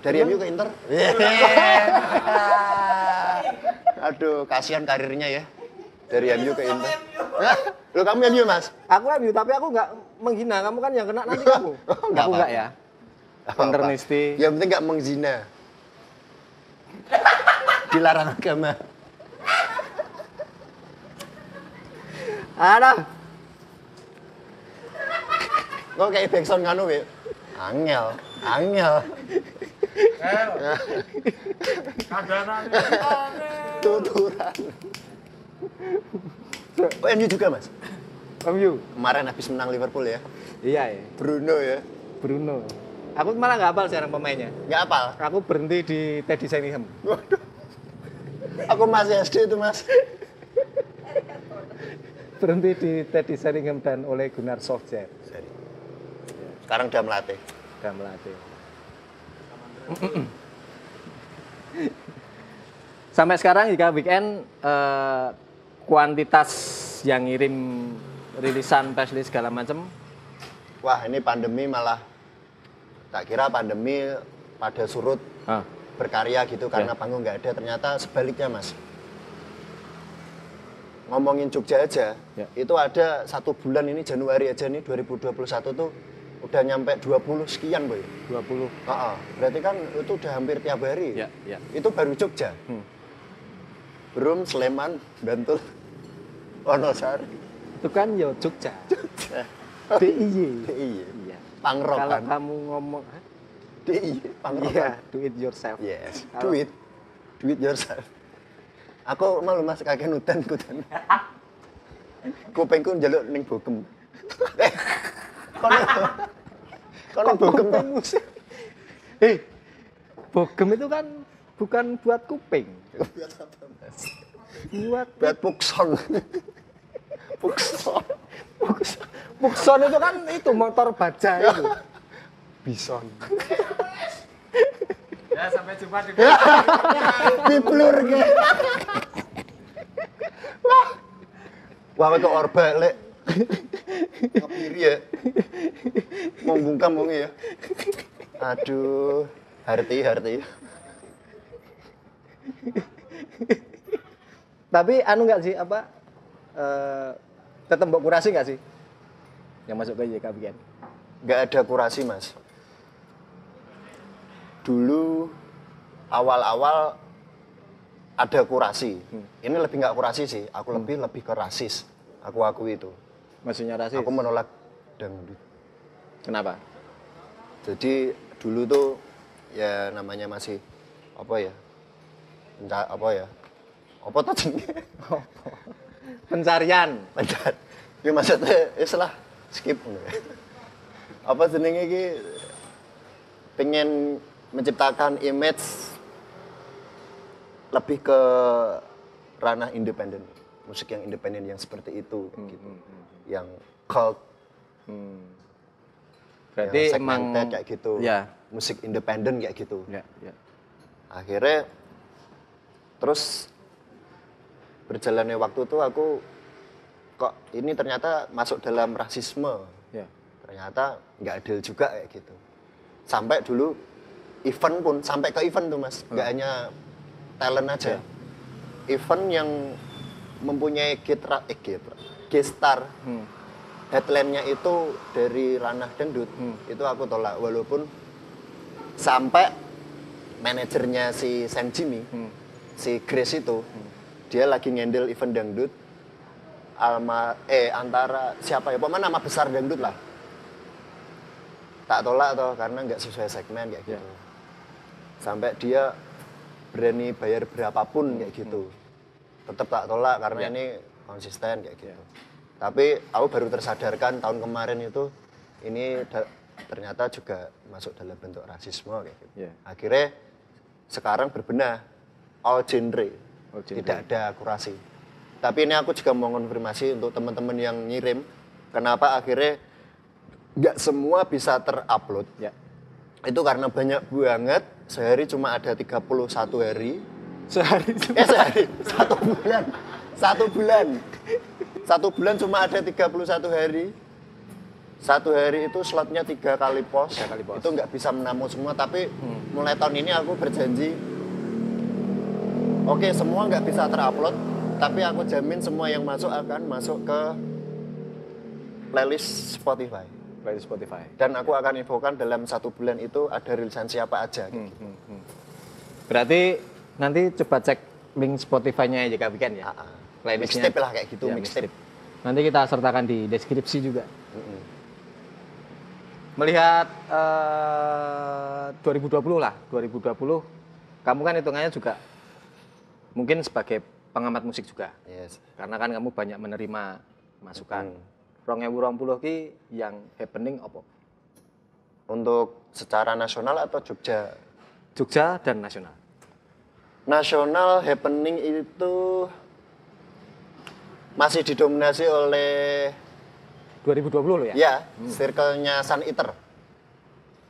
Dari MU ke Inter. Aduh, kasihan karirnya ya. Dari MU ke Inter. Lo kamu MU, Mas? Aku MU tapi aku nggak menghina kamu kan yang kena nanti kamu. Nggak aku apa-apa. nggak ya. Internisti. Yang penting nggak mengzina. Dilarang agama. Ada. Kok kayak backsound nganu, Wi? Angel, angel. Tuturan. Oh, MU juga, Mas? MU. Kemarin habis menang Liverpool ya. Iya ya. Bruno ya. Bruno. Aku malah nggak hafal sekarang pemainnya. Nggak apal. Aku berhenti di Teddy Sheringham. Waduh. Aku masih SD itu, Mas. Berhenti di Teddy Sheringham dan oleh Gunnar Solskjaer. Seri. Sekarang udah melatih. Dan melatih. Sampai sekarang jika weekend eh, kuantitas yang ngirim rilisan Pesli segala macam Wah, ini pandemi malah tak kira pandemi pada surut ah, berkarya gitu karena Ya. panggung nggak ada ternyata sebaliknya mas. Ngomongin Jogja aja Ya. itu ada satu bulan ini Januari aja nih 2021 tuh udah nyampe 20 sekian boy. 20 Ah, ah. berarti kan itu udah hampir tiap hari. Ya ya. Itu baru Jogja. Hmm. belum Sleman Bantul Wonosari. Itu kan ya Jogja. DIY iya iya. Pangrok kalau kamu ngomong Iya. Kan do it yourself. Yes. Kalau- do it. Do it yourself. Aku malu mas kakek nudan kudan kupengku njaluk ning bokem eh. Kono. Kono bokem musik eh bogem itu kan bukan buat kuping. Buat apa mas? Buat buat pukson. Pukson. Pukson itu kan itu motor baja itu. bison. Ya sampai jumpa di diplur ke wah. Wah itu orba lek ngepiri ya. Mau bungkam wong ya. Aduh. Harti harti. Tapi anu nggak sih apa eh tetap mbok kurasi nggak sih? Yang masuk ke YK Weekend. nggak ada kurasi mas dulu awal-awal ada kurasi. Ini lebih nggak kurasi sih aku lebih lebih ke rasis. Aku akui itu. Maksudnya rasis. aku menolak dangdut Kenapa? jadi dulu tuh ya namanya masih apa ya? Enca, apa ya? Apa tuh jenenge? Pencarian. Pacar. Ya maksudnya ya salah skip. Apa jenenge iki? Pengen menciptakan image lebih ke ranah independen musik yang independen yang seperti itu gitu. yang cult. Hmm. yang Berarti emang segmented kayak gitu. Ya, musik independen kayak gitu. Ya, ya. akhirnya terus berjalannya waktu tuh aku kok ini ternyata masuk dalam rasisme. Ya. ternyata nggak adil juga kayak gitu. Sampai dulu event pun sampai ke event tuh mas. Nggak hanya talent aja. Event yang mempunyai gitra eh gitra gestar Hmm. headline-nya itu dari ranah dangdut. Hmm. itu aku tolak walaupun sampai manajernya si Sam Jimmy Hmm. si Grace itu dia lagi ngendel event dangdut alma eh antara siapa ya? Pokoknya nama besar dangdut lah. Tak tolak toh karena nggak sesuai segmen kayak gitu. Ya. Sampai dia berani bayar berapapun kayak gitu tetap tak tolak karena Ya. ini konsisten kayak gitu tapi aku baru tersadarkan tahun kemarin itu ini ternyata juga masuk dalam bentuk rasisme kayak gitu Ya. akhirnya sekarang berbenah all genre, All genre. tidak ada kurasi. Tapi ini aku juga mau konfirmasi untuk teman-teman yang ngirim, kenapa akhirnya nggak semua bisa terupload. Ya. Itu karena banyak banget, sehari cuma ada 31 hari. Sehari. Eh sehari, satu bulan. Satu bulan. Satu bulan cuma ada 31 hari. Satu hari itu slotnya tiga kali pos. Tiga kali pos. Itu nggak bisa menampung semua, tapi mulai tahun ini aku berjanji, oke semua nggak bisa terupload, tapi aku jamin semua yang masuk akan masuk ke playlist Spotify. Dari Spotify. Dan aku akan infokan dalam satu bulan itu ada rilisan siapa aja. Hmm, hmm, hmm. Berarti nanti coba cek link Spotify-nya aja Kak Weekend ya. Ah. Playlistnya. Mixtape lah kayak gitu, Ya, mixtape. Nanti kita sertakan di deskripsi juga. Mm-mm. Melihat eh, 2020 lah, 2020 kamu kan hitungannya juga mungkin sebagai pengamat musik juga. Yes. Karena kan kamu banyak menerima masukan. Hmm. Rong ewu rong puluh ki yang happening apa? Untuk secara nasional atau Jogja? Jogja dan nasional. Nasional happening itu masih didominasi oleh 2020 loh ya? ya circle-nya Sun Eater.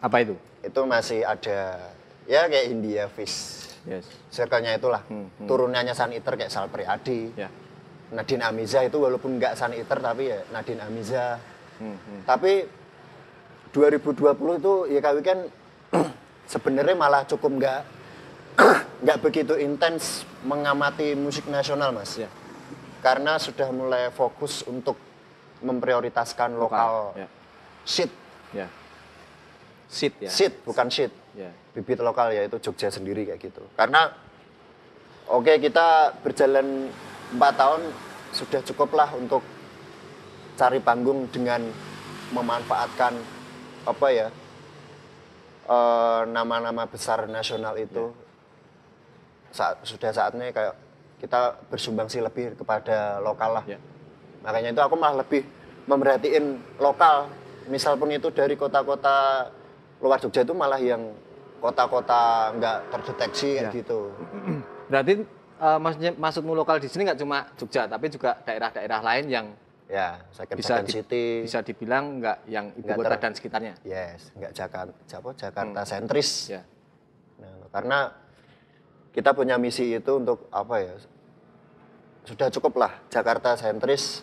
Apa itu? Itu masih ada ya kayak India Fish. Yes. Circle-nya itulah. Hmm, hmm. Turunannya Sun Eater kayak Sal Priadi. Ya. Nadine Amiza itu walaupun nggak Sun Eater tapi ya Nadine Amiza. Hmm, hmm. Tapi 2020 itu ya kami kan sebenarnya malah cukup nggak nggak begitu intens mengamati musik nasional mas. Ya. Karena sudah mulai fokus untuk memprioritaskan lokal, Ya. shit, Ya. Sit ya. shit bukan shit, Ya. bibit lokal yaitu Jogja sendiri kayak gitu. Karena oke kita berjalan empat tahun sudah cukup lah untuk cari panggung dengan memanfaatkan apa ya eh, nama-nama besar nasional itu. Saat sudah saatnya kayak kita bersumbangsi lebih kepada lokal lah. Ya. makanya itu aku malah lebih memperhatiin lokal. Misal pun itu dari kota-kota luar Jogja itu malah yang kota-kota nggak terdeteksi Ya. gitu. Berarti eh, maksudnya maksudmu lokal di sini nggak cuma Jogja, tapi juga daerah-daerah lain yang ya second, bisa second di- city bisa dibilang nggak yang ibu kota dan sekitarnya. yes nggak Jakarta Jakarta, Jakarta sentris Ya. Nah, karena kita punya misi itu untuk apa ya? Sudah cukup lah Jakarta sentris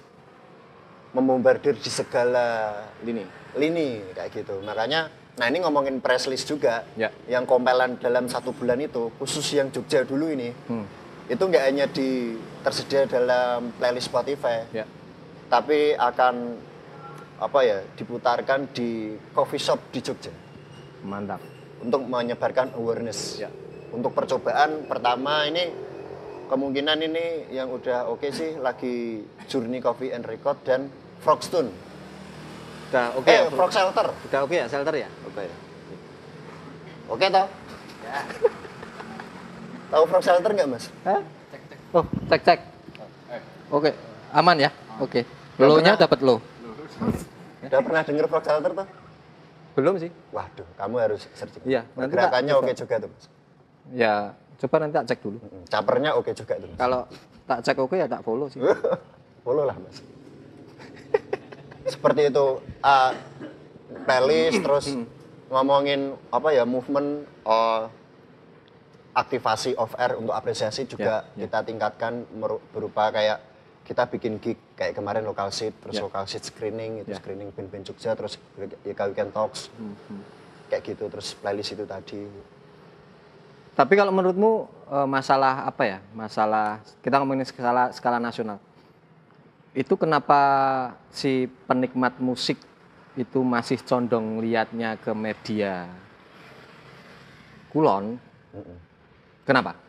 membombardir di segala Ini. lini kayak gitu. Makanya, nah ini ngomongin press list juga, Ya. yang kompelan dalam satu bulan itu, khusus yang Jogja dulu ini, Hmm. Itu nggak hanya di tersedia dalam playlist Spotify, Ya. tapi akan apa ya diputarkan di coffee shop di Jogja Mantap. untuk menyebarkan awareness. Ya. Untuk percobaan pertama ini kemungkinan ini yang udah oke sih lagi Journey Coffee and Record dan Frogstone. Udah oke eh, ya? Frog Shelter. Udah oke ya, shelter ya? Oke. Oke toh? Tahu Frog Shelter nggak mas? Hah? Oh, cek cek. Oke, aman ya? Oke. Belum Lo-nya dapat lo. Udah pernah denger Frog Shelter tuh? Belum sih. Waduh, kamu harus searching. Iya, Pergerakannya tak oke coba. juga tuh mas. Ya, coba nanti tak cek dulu. Capernya oke juga tuh mas. Kalau tak cek oke ya tak follow sih. Follow lah mas. Seperti itu ah, playlist terus ngomongin apa ya movement oh, aktivasi off air untuk apresiasi juga Ya, ya. kita tingkatkan berupa kayak kita bikin gig kayak kemarin lokal seat terus Ya. lokal seat screening itu Ya. screening band-band Jogja terus YK Weekend Talks kayak gitu terus playlist itu tadi Tapi kalau menurutmu eh, masalah apa ya? Masalah kita ngomongin skala skala nasional. Itu kenapa si penikmat musik itu masih condong liatnya ke media kulon? Kenapa?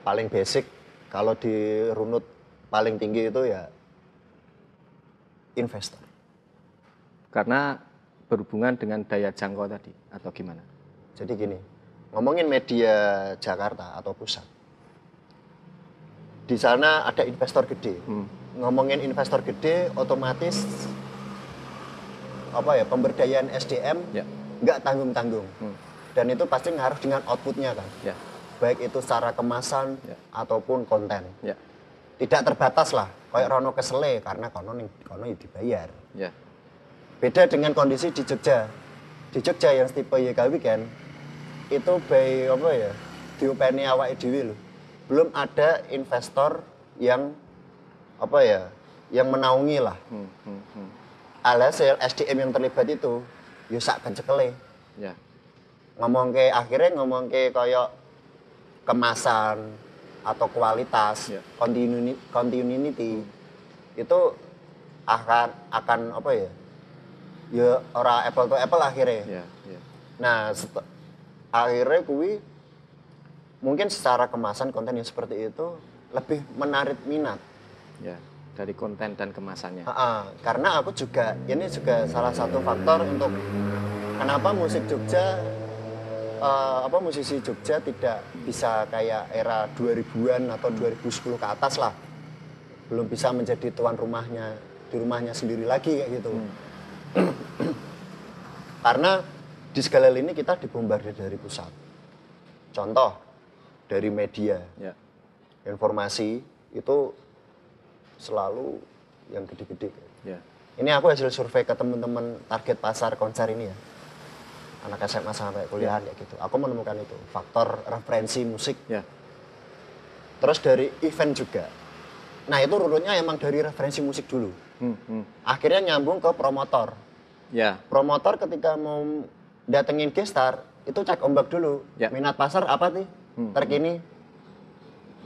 paling basic kalau dirunut paling tinggi itu ya investor Karena berhubungan dengan daya jangkau tadi atau gimana? Jadi gini, ngomongin media Jakarta atau pusat. Di sana ada investor gede. Hmm. Ngomongin investor gede, otomatis apa ya pemberdayaan SDM Ya. nggak tanggung-tanggung. Hmm. Dan itu pasti ngaruh dengan outputnya kan Ya. baik itu secara kemasan Ya. ataupun konten Ya. tidak terbatas lah kayak Rono kesele karena kono kono ya dibayar Ya. beda dengan kondisi di Jogja di Jogja yang tipe YK Weekend itu by apa ya diopeni awake dhewe lho belum ada investor yang apa ya yang menaungi lah Hmm, hmm, hmm. alhasil SDM yang terlibat itu ya sak kencekele Ya. Ngomong ke akhirnya ngomong ke kayak kemasan atau kualitas Ya. continuity, continuity itu akan akan apa ya ya ora apple to apple akhirnya Ya. Ya. nah set- akhirnya kui mungkin secara kemasan konten yang seperti itu lebih menarik minat Ya. Dari konten dan kemasannya. Ha-ha, karena aku juga ini juga salah satu faktor untuk kenapa musik Jogja eh, apa musisi Jogja tidak bisa kayak era 2000-an atau 2010 ke atas lah. Belum bisa menjadi tuan rumahnya di rumahnya sendiri lagi kayak gitu. karena di segala lini kita dibombardir dari pusat. Contoh dari media Ya. informasi itu selalu yang gede-gede. Ya. Ini aku hasil survei ke teman-teman target pasar konser ini ya. Anak SMA sampai kuliahan ya gitu. Aku menemukan itu faktor referensi musik. Ya. Terus dari event juga. Nah itu runutnya emang dari referensi musik dulu. Hmm, hmm. Akhirnya nyambung ke promotor. Ya. Promotor ketika mau datengin gestar itu cek ombak dulu. Ya. Minat pasar apa sih? Hmm. Terkini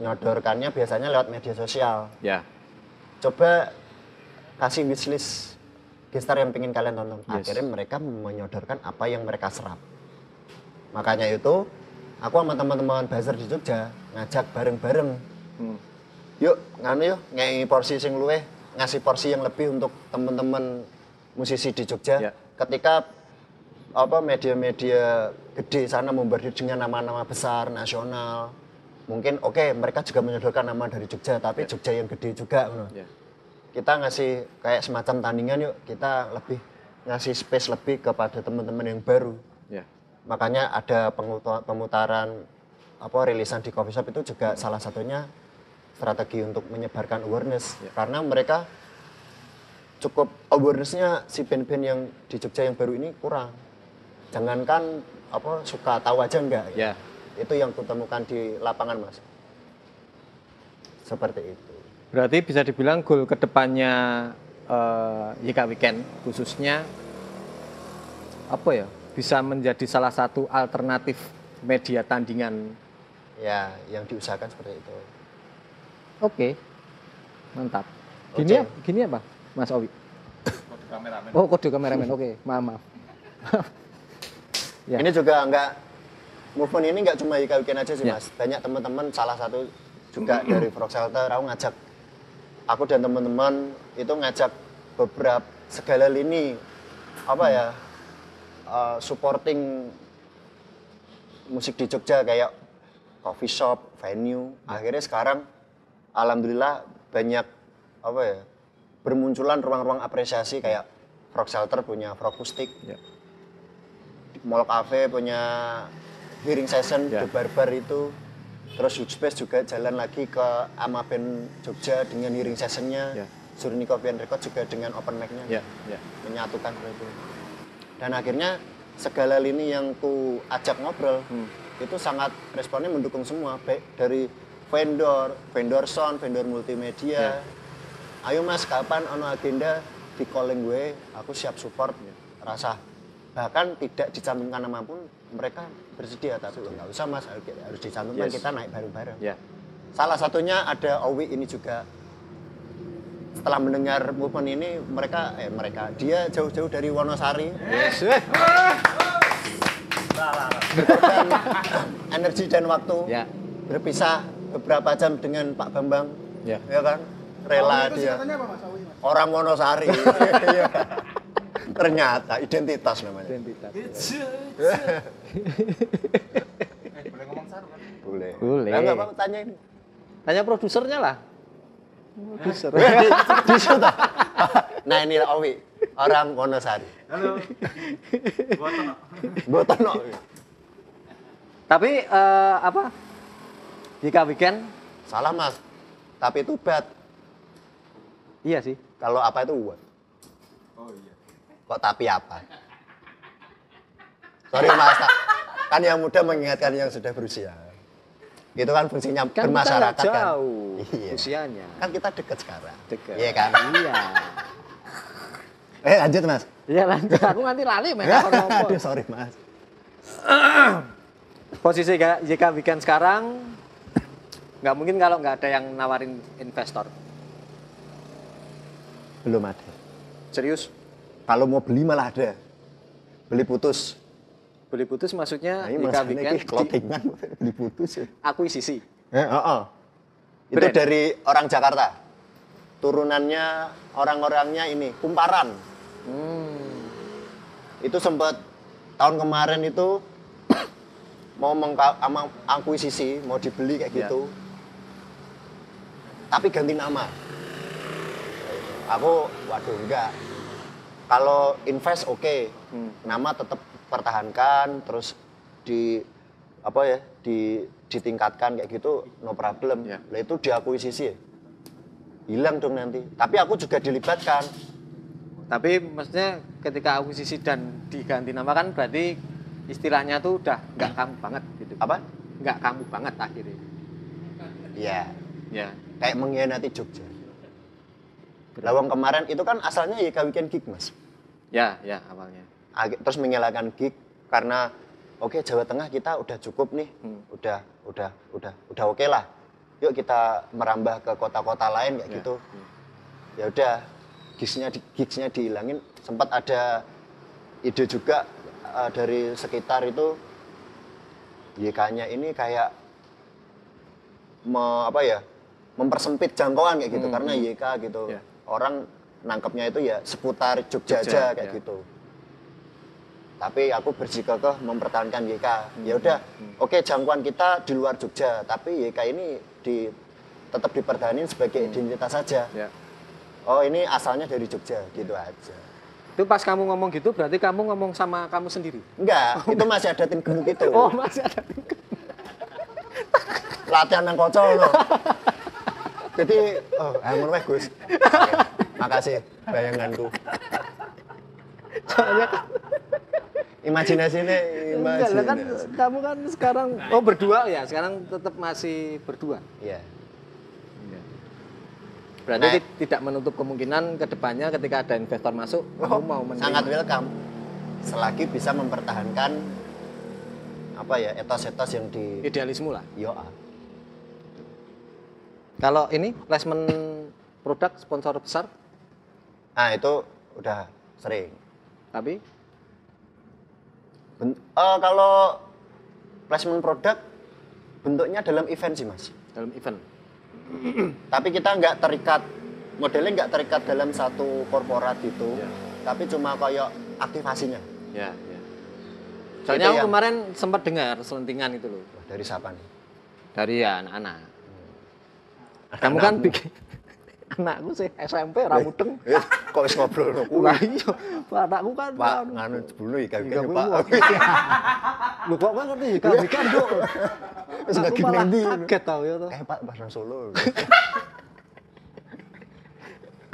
nyodorkannya biasanya lewat media sosial. Ya. coba kasih wishlist gestar yang pengen kalian tonton. Yes. Akhirnya mereka menyodorkan apa yang mereka serap. Makanya itu, aku sama teman-teman buzzer di Jogja ngajak bareng-bareng. Hmm. Yuk, nganu yuk, ngei porsi sing luweh, ngasih porsi yang lebih untuk teman-teman musisi di Jogja. Ya. Ketika apa media-media gede sana membardir dengan nama-nama besar nasional, mungkin oke mereka juga menyodorkan nama dari Jogja, tapi Jogja yang gede juga. Ya. Kita ngasih kayak semacam tandingan yuk kita lebih ngasih space lebih kepada teman-teman yang baru Ya. makanya ada pemutaran apa rilisan di coffee shop itu juga salah satunya strategi untuk menyebarkan awareness Ya. karena mereka cukup awarenessnya si band-band yang di Jogja yang baru ini kurang jangankan apa suka tahu aja enggak Ya. itu yang kutemukan di lapangan mas seperti itu Berarti bisa dibilang goal ke depannya eh, YK Weekend khususnya apa ya bisa menjadi salah satu alternatif media tandingan. ya yang diusahakan seperti itu Oke, mantap. Gini ya, gini apa, Mas Owi? Kode kameramen. Oh kode kameramen, oke, maaf maaf. Ya. Ini juga nggak movement ini nggak cuma Ika Weekend aja sih Ya. mas. Banyak teman-teman salah satu juga dari Frog Shelter aku ngajak aku dan teman-teman itu ngajak beberapa segala lini apa ya uh, supporting musik di Jogja kayak coffee shop, venue. Akhirnya sekarang alhamdulillah banyak apa ya bermunculan ruang-ruang apresiasi kayak Frog Shelter punya Frog Acoustic, Ya. Mall Cafe punya hearing session Ya. The Barbar itu terus Huge Space juga jalan lagi ke Ama Band Jogja dengan hearing sessionnya. Ya. Surni Coffee and Record juga dengan open mic-nya. Ya, ya. menyatukan itu. Dan akhirnya segala lini yang ku ajak ngobrol Hmm. itu sangat responnya mendukung semua baik dari vendor vendor sound vendor multimedia. Ayo mas kapan ono agenda di calling gue? Aku siap support. Rasa bahkan tidak dicantumkan nama pun mereka bersedia tapi nggak usah mas. Harus dicantumkan Yes. kita naik bareng-bareng. Ya. salah satunya ada Owi ini juga. Setelah mendengar movement ini mereka eh mereka dia jauh-jauh dari Wonosari. Berkorban energi dan waktu Ya. berpisah beberapa jam dengan Pak Bambang. Ya. ya kan? Rela itu dia. apa Mas? orang Wonosari. Iya. Ternyata identitas namanya Identitas. Eh, boleh ngomong saru kan? boleh Boleh. Lah, nggak apa-apa tanya ini Tanya produsernya lah. Produser. di, situ. nah ini Owi orang Wonosari Halo. Gua Tono. Botono Tapi eh, apa? Jika weekend, Salah mas. Tapi itu bad. iya sih. Kalau apa itu what? Oh iya. Kok tapi apa? Sorry mas, kan yang muda mengingatkan yang sudah berusia. Itu kan fungsinya Kan kita bermasyarakat kan. jauh Iya. usianya. Kan kita deket sekarang. Deket. Iya kan? Iya. Eh lanjut mas. Iya lanjut. Aku nanti lali mereka Aduh sorry mas. Posisi JK Weekend sekarang nggak mungkin kalau nggak ada yang nawarin investor. Belum ada. Serius? Kalau mau beli malah ada. Beli putus. Beli putus maksudnya Nah, mas Weekend ini clothingan beli putus ya. akuisisi. Eh, oh, oh. Itu Brand. dari orang Jakarta. Turunannya orang-orangnya ini kumparan. Hmm. Itu sempat tahun kemarin itu mau ama akuisisi, mau dibeli kayak Ya. gitu. Tapi ganti nama. Aku waduh enggak. Kalau invest oke, Hmm. nama tetap pertahankan terus di apa ya di ditingkatkan kayak gitu no problem. Ya. Lah itu diakuisisi ya. hilang dong nanti. Tapi aku juga dilibatkan. Tapi maksudnya ketika akuisisi dan diganti nama kan berarti istilahnya tuh udah nggak kamu banget gitu. Apa? Nggak kamu banget akhirnya. Ya, Ya. kayak mengkhianati Jogja. Lawang kemarin itu kan asalnya YK Weekend Gig, Mas. Ya, ya awalnya. Terus menyalakan gig karena oke Jawa Tengah kita udah cukup nih. Hmm. Udah udah udah udah oke lah. Yuk kita merambah ke kota-kota lain kayak Ya. gitu. Ya udah gigsnya di, gigsnya dihilangin. Sempat ada ide juga eh, dari sekitar itu YK-nya ini kayak me, apa ya mempersempit jangkauan kayak gitu Hmm, karena hmm. YK gitu Ya. Orang nangkepnya itu ya seputar Jogja, Jogja, aja kayak ya. gitu tapi aku bersikukuh mempertahankan YK Hmm, ya udah oke jangkauan kita di luar Jogja tapi YK ini di tetap dipertahankan sebagai identitas saja Ya. oh ini asalnya dari Jogja gitu aja Itu pas kamu ngomong gitu berarti kamu ngomong sama kamu sendiri. enggak itu masih ada tim gemuk itu Oh, masih ada. latihan nang kocok loh. Jadi, oh, ngono weh, Gus. Makasih bayanganku. Soalnya kan Imajinasinya, enggak lah kan imajinasi. kamu kan sekarang oh berdua ya, sekarang tetap masih berdua. Iya. Berarti Nah. ti- tidak menutup kemungkinan ke depannya ketika ada investor masuk, kamu mau menerima. Oh, Sangat welcome. Selagi bisa mempertahankan apa ya etos-etos yang di idealisme lah. Yoa. Kalau ini placement produk sponsor besar, Nah itu udah sering. tapi Ben- eh, kalau placement produk bentuknya dalam event sih mas. dalam event. Tapi kita nggak terikat, modelnya nggak terikat dalam satu korporat gitu. Ya. Tapi cuma kayak aktivasinya. Ya, ya. Soalnya Itu aku yang- kemarin sempat dengar selentingan itu loh dari siapa nih? dari ya anak-anak. Kamu kan bikin anakku sih SMP. Eh, kok wis ngobrol no kuwi? Lah iya, anakku kan Pak, anu. nganu jebulu iki kan. Pak. Lu kok kan ngerti kami kan dok. Wis malah ngendi? kaget tau ya toh. Eh Pak, Pas nang Solo.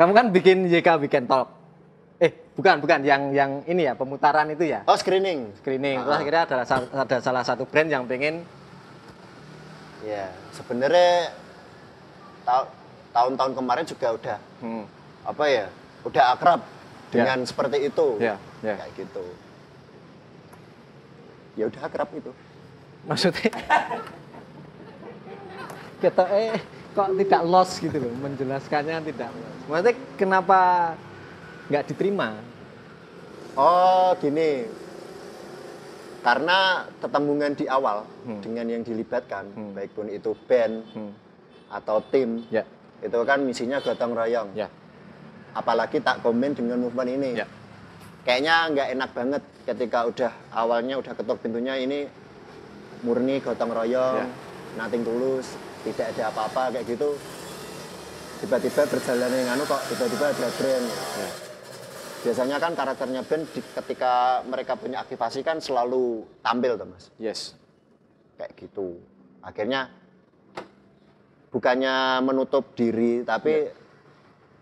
Kamu kan bikin YK Weekend Talk. Eh, bukan, bukan yang yang ini ya, pemutaran itu ya. Oh, screening. Screening. Terus Ah. akhirnya ada ada salah satu brand yang pengen Ya, sebenarnya tahun-tahun kemarin juga udah hmm, apa ya? Udah akrab dengan seperti itu. Ya, ya. Kayak gitu. Ya udah akrab itu. maksudnya kita eh kok tidak loss gitu loh menjelaskannya tidak loss. Maksudnya kenapa nggak diterima? Oh, gini. Karena tetembungan di awal Hmm. dengan yang dilibatkan, Hmm. baik pun itu band Hmm. Atau tim, Ya, itu kan misinya gotong royong. ya, Apalagi tak komen dengan movement ini. ya. Kayaknya nggak enak banget ketika udah awalnya udah ketuk pintunya ini murni gotong royong, Ya. nothing tulus, tidak ada apa-apa kayak gitu. Tiba-tiba berjalan yang anu kok tiba-tiba ada brand. ya. Biasanya kan karakternya band di- ketika mereka punya aktivasi kan selalu tampil tuh mas. Yes. kayak gitu akhirnya bukannya menutup diri tapi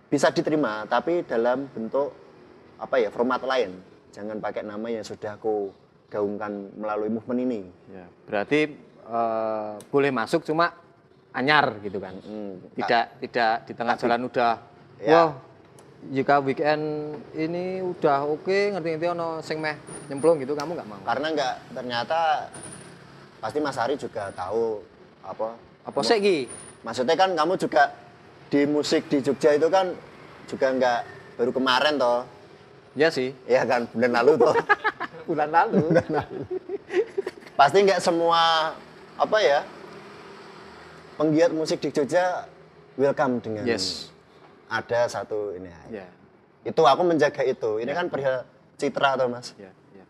bisa diterima tapi dalam bentuk apa ya format lain jangan pakai nama yang sudah aku gaungkan melalui movement ini Ya, berarti eh, boleh masuk cuma anyar gitu kan. Hmm, Tidak tidak di tengah jalan udah Ya. wah jika weekend ini udah oke ngerti-ngerti ono sing meh nyemplung gitu kamu nggak mau. karena nggak ternyata pasti Mas Ari juga tahu apa Apa sih? Maksudnya kan kamu juga di musik di Jogja itu kan juga nggak baru kemarin toh Ya sih, ya kan bulan lalu toh bulan lalu. pasti nggak semua apa ya penggiat musik di Jogja welcome dengan yes. ada satu ini. Ya. itu aku menjaga itu ini kan perihal citra toh mas Ya, ya.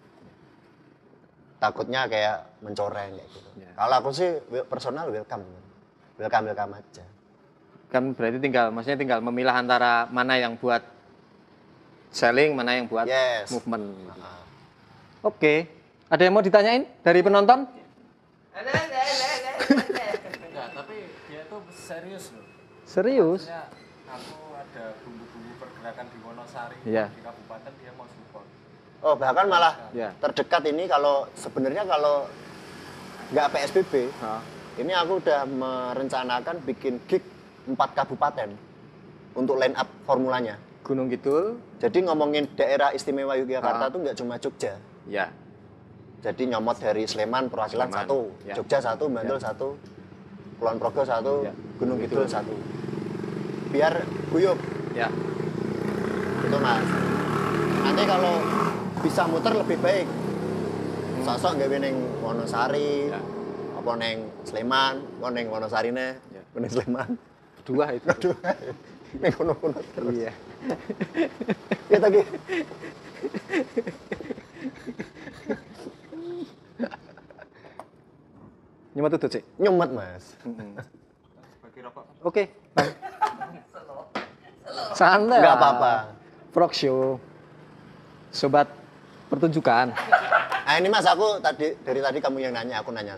takutnya kayak mencoreng kayak gitu Ya. kalau aku sih personal welcome welcome welcome aja Kan berarti tinggal maksudnya tinggal memilah antara mana yang buat selling, mana yang buat Yes. movement. Ah. Oke. Ada yang mau ditanyain dari penonton? Enggak, tapi dia tuh serius loh. Serius? Maksudnya aku ada bumbu-bumbu pergerakan di Wonosari Iya. di kabupaten dia mau support. oh bahkan malah Ya. terdekat ini kalau sebenarnya kalau nggak PSBB Hah. Ini aku udah merencanakan bikin gig empat kabupaten untuk line up formulanya Gunung Kidul. jadi ngomongin daerah istimewa Yogyakarta Ah. tuh nggak cuma Jogja Ya. jadi nyomot dari Sleman perwakilan satu ya. Jogja satu Bantul satu Kulon Progo satu Ya. Gunung Kidul satu biar guyup Ya. gitu mas nanti kalau bisa muter lebih baik sosok gawe neng Wonosari Ya. Apa neng Sleman apa neng Wonosari ne Ya. neng Sleman Dua itu. aduh neng kono-kono terus Iya. ya tadi Nyemet tutut sih. nyumet mas Bagi rokok. Oke. Santai. nggak lah. apa-apa Frog show. Sobat pertunjukan. nah ini mas aku tadi dari tadi kamu yang nanya aku nanya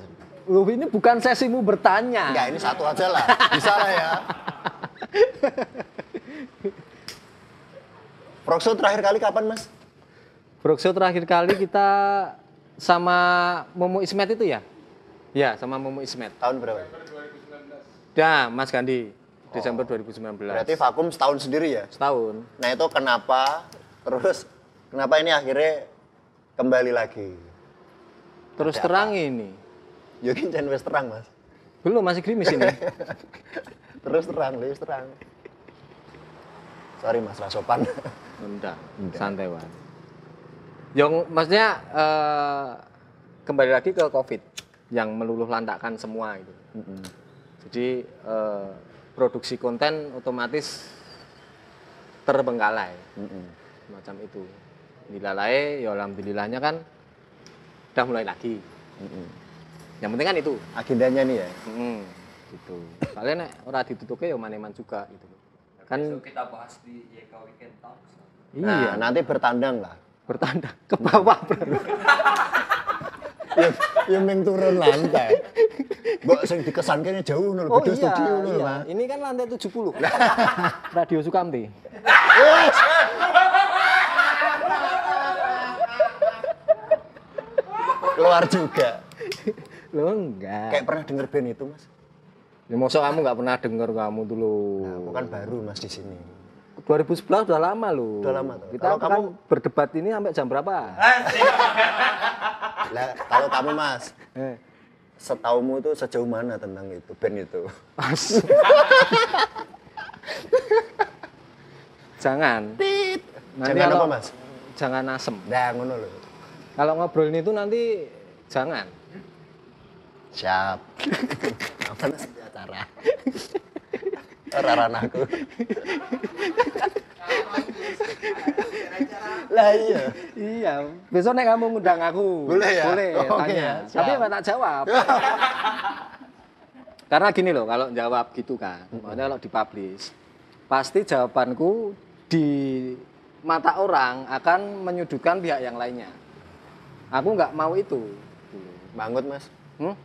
Loh ini bukan sesimu bertanya. enggak ini satu aja lah bisa lah ya Proxo terakhir kali kapan mas? Frog show terakhir kali kita sama Momo Ismet itu ya? Ya, sama Momo Ismet. Tahun berapa? Dah, Mas Gandhi. Desember 2019. Berarti vakum setahun sendiri ya? setahun. Nah itu kenapa terus kenapa ini akhirnya kembali lagi? Terus Ada terang ini. Yogi jangan wes terang mas. Belum masih gerimis ini. terus terang, terus terang. Sorry mas, rasopan. Enggak, santai wan. Yang maksudnya eh, kembali lagi ke COVID yang meluluh lantakkan semua itu. Jadi eh, produksi konten otomatis terbengkalai semacam itu. Dilalai, ya alhamdulillahnya kan udah mulai lagi. Yang penting kan itu. Agendanya nih ya. Mm, gitu. Soalnya nek ora ditutupke ya maneman juga gitu. Kan kita bahas di YK Weekend Talks. iya, Nah, nanti bertandang lah. bertanda ke bawah bro. yang yang meng turun lantai. Mbok sing dikesanke jauh nul, Oh iya, studio nul, iya. Mas. Ini kan lantai 70. Radio Sukamti. Keluar juga. Lo enggak. Kayak pernah denger band itu, Mas? Ya masa kamu nggak pernah denger kamu dulu. Nah, aku kan baru Mas di sini. 2011 udah lama loh. Udah lama tuh. Kita Kalau kan kamu- berdebat ini sampai jam berapa? Lah, kalau kamu Mas, Eh, setaumu itu sejauh mana tentang itu band itu? Mas. jangan. Nanti Jangan kalau- apa, Mas? Jangan asem. Nah, ngono loh. Kalau ngobrolin itu nanti jangan. Siap. Apa sih acara? Ora ranahku. lah iya. Iya, besok nek kamu ngundang aku. Boleh ya? Boleh, Oh, tanya. ya, siap. Tapi nggak tak jawab. Karena gini loh, kalau jawab gitu kan, maksudnya kalau dipublish, pasti jawabanku di mata orang akan menyudutkan pihak yang lainnya. Aku nggak mau itu. Bangut, Mas. Hmm?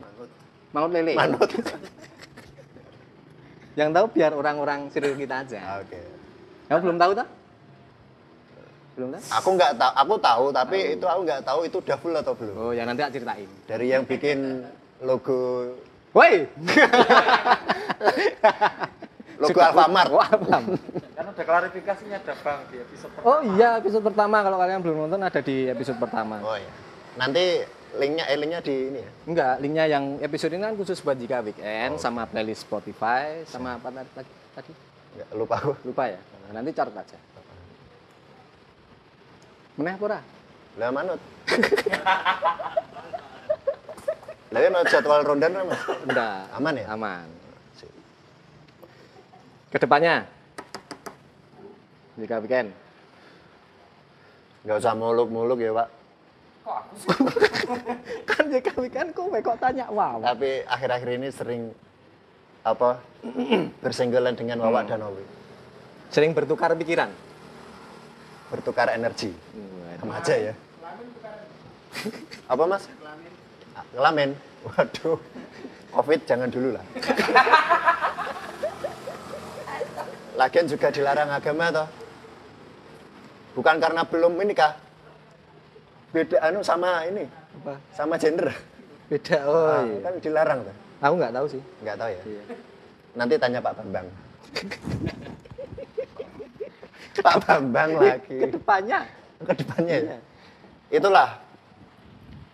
Mangut lele. Manut. Yang tahu biar orang-orang circle kita aja. Oke. Kamu belum tahu tak? Belum tahu? Aku nggak tahu, aku tahu tapi itu aku nggak tahu itu udah full atau belum. Oh, ya nanti tak ceritain. Dari yang bikin logo Woi. logo Alfamart. Oh, Alfamart. Kan ada klarifikasinya ada bang di episode pertama. Oh iya, episode pertama kalau kalian belum nonton ada di episode pertama. Oh iya. Nanti linknya eh, linknya di ini ya. Enggak, linknya yang episode ini kan khusus buat jika weekend sama playlist Spotify sama apa tadi? tadi- tadi? Nggak, lupa aku. Lupa ya. Nah, nanti catat aja. Meneh apa ora? Lah manut. Lah ya no jadwal rondan kan, Mas. Enggak. Aman ya? Aman. Ke depannya jika weekend. Nggak usah muluk-muluk ya, Pak. Kok aku sih? kan jika weekend kok kok tanya wow. Tapi akhir-akhir ini sering apa bersenggolan dengan Wawak dan Owi. Sering bertukar pikiran. Bertukar energi. Sama aja ya. Apa, Mas? Ah, Ngelamin. Waduh. Covid jangan dulu lah. Lagian juga dilarang agama toh. Bukan karena belum menikah. Beda anu sama ini, Apa? sama gender. Beda. Oh Ah, iya. Kan dilarang tuh. Aku nggak tahu sih. Nggak tahu ya. Iya. Nanti tanya Pak Bambang. Pak Bambang lagi. Ke depannya. Ke depannya Iya. ya. Itulah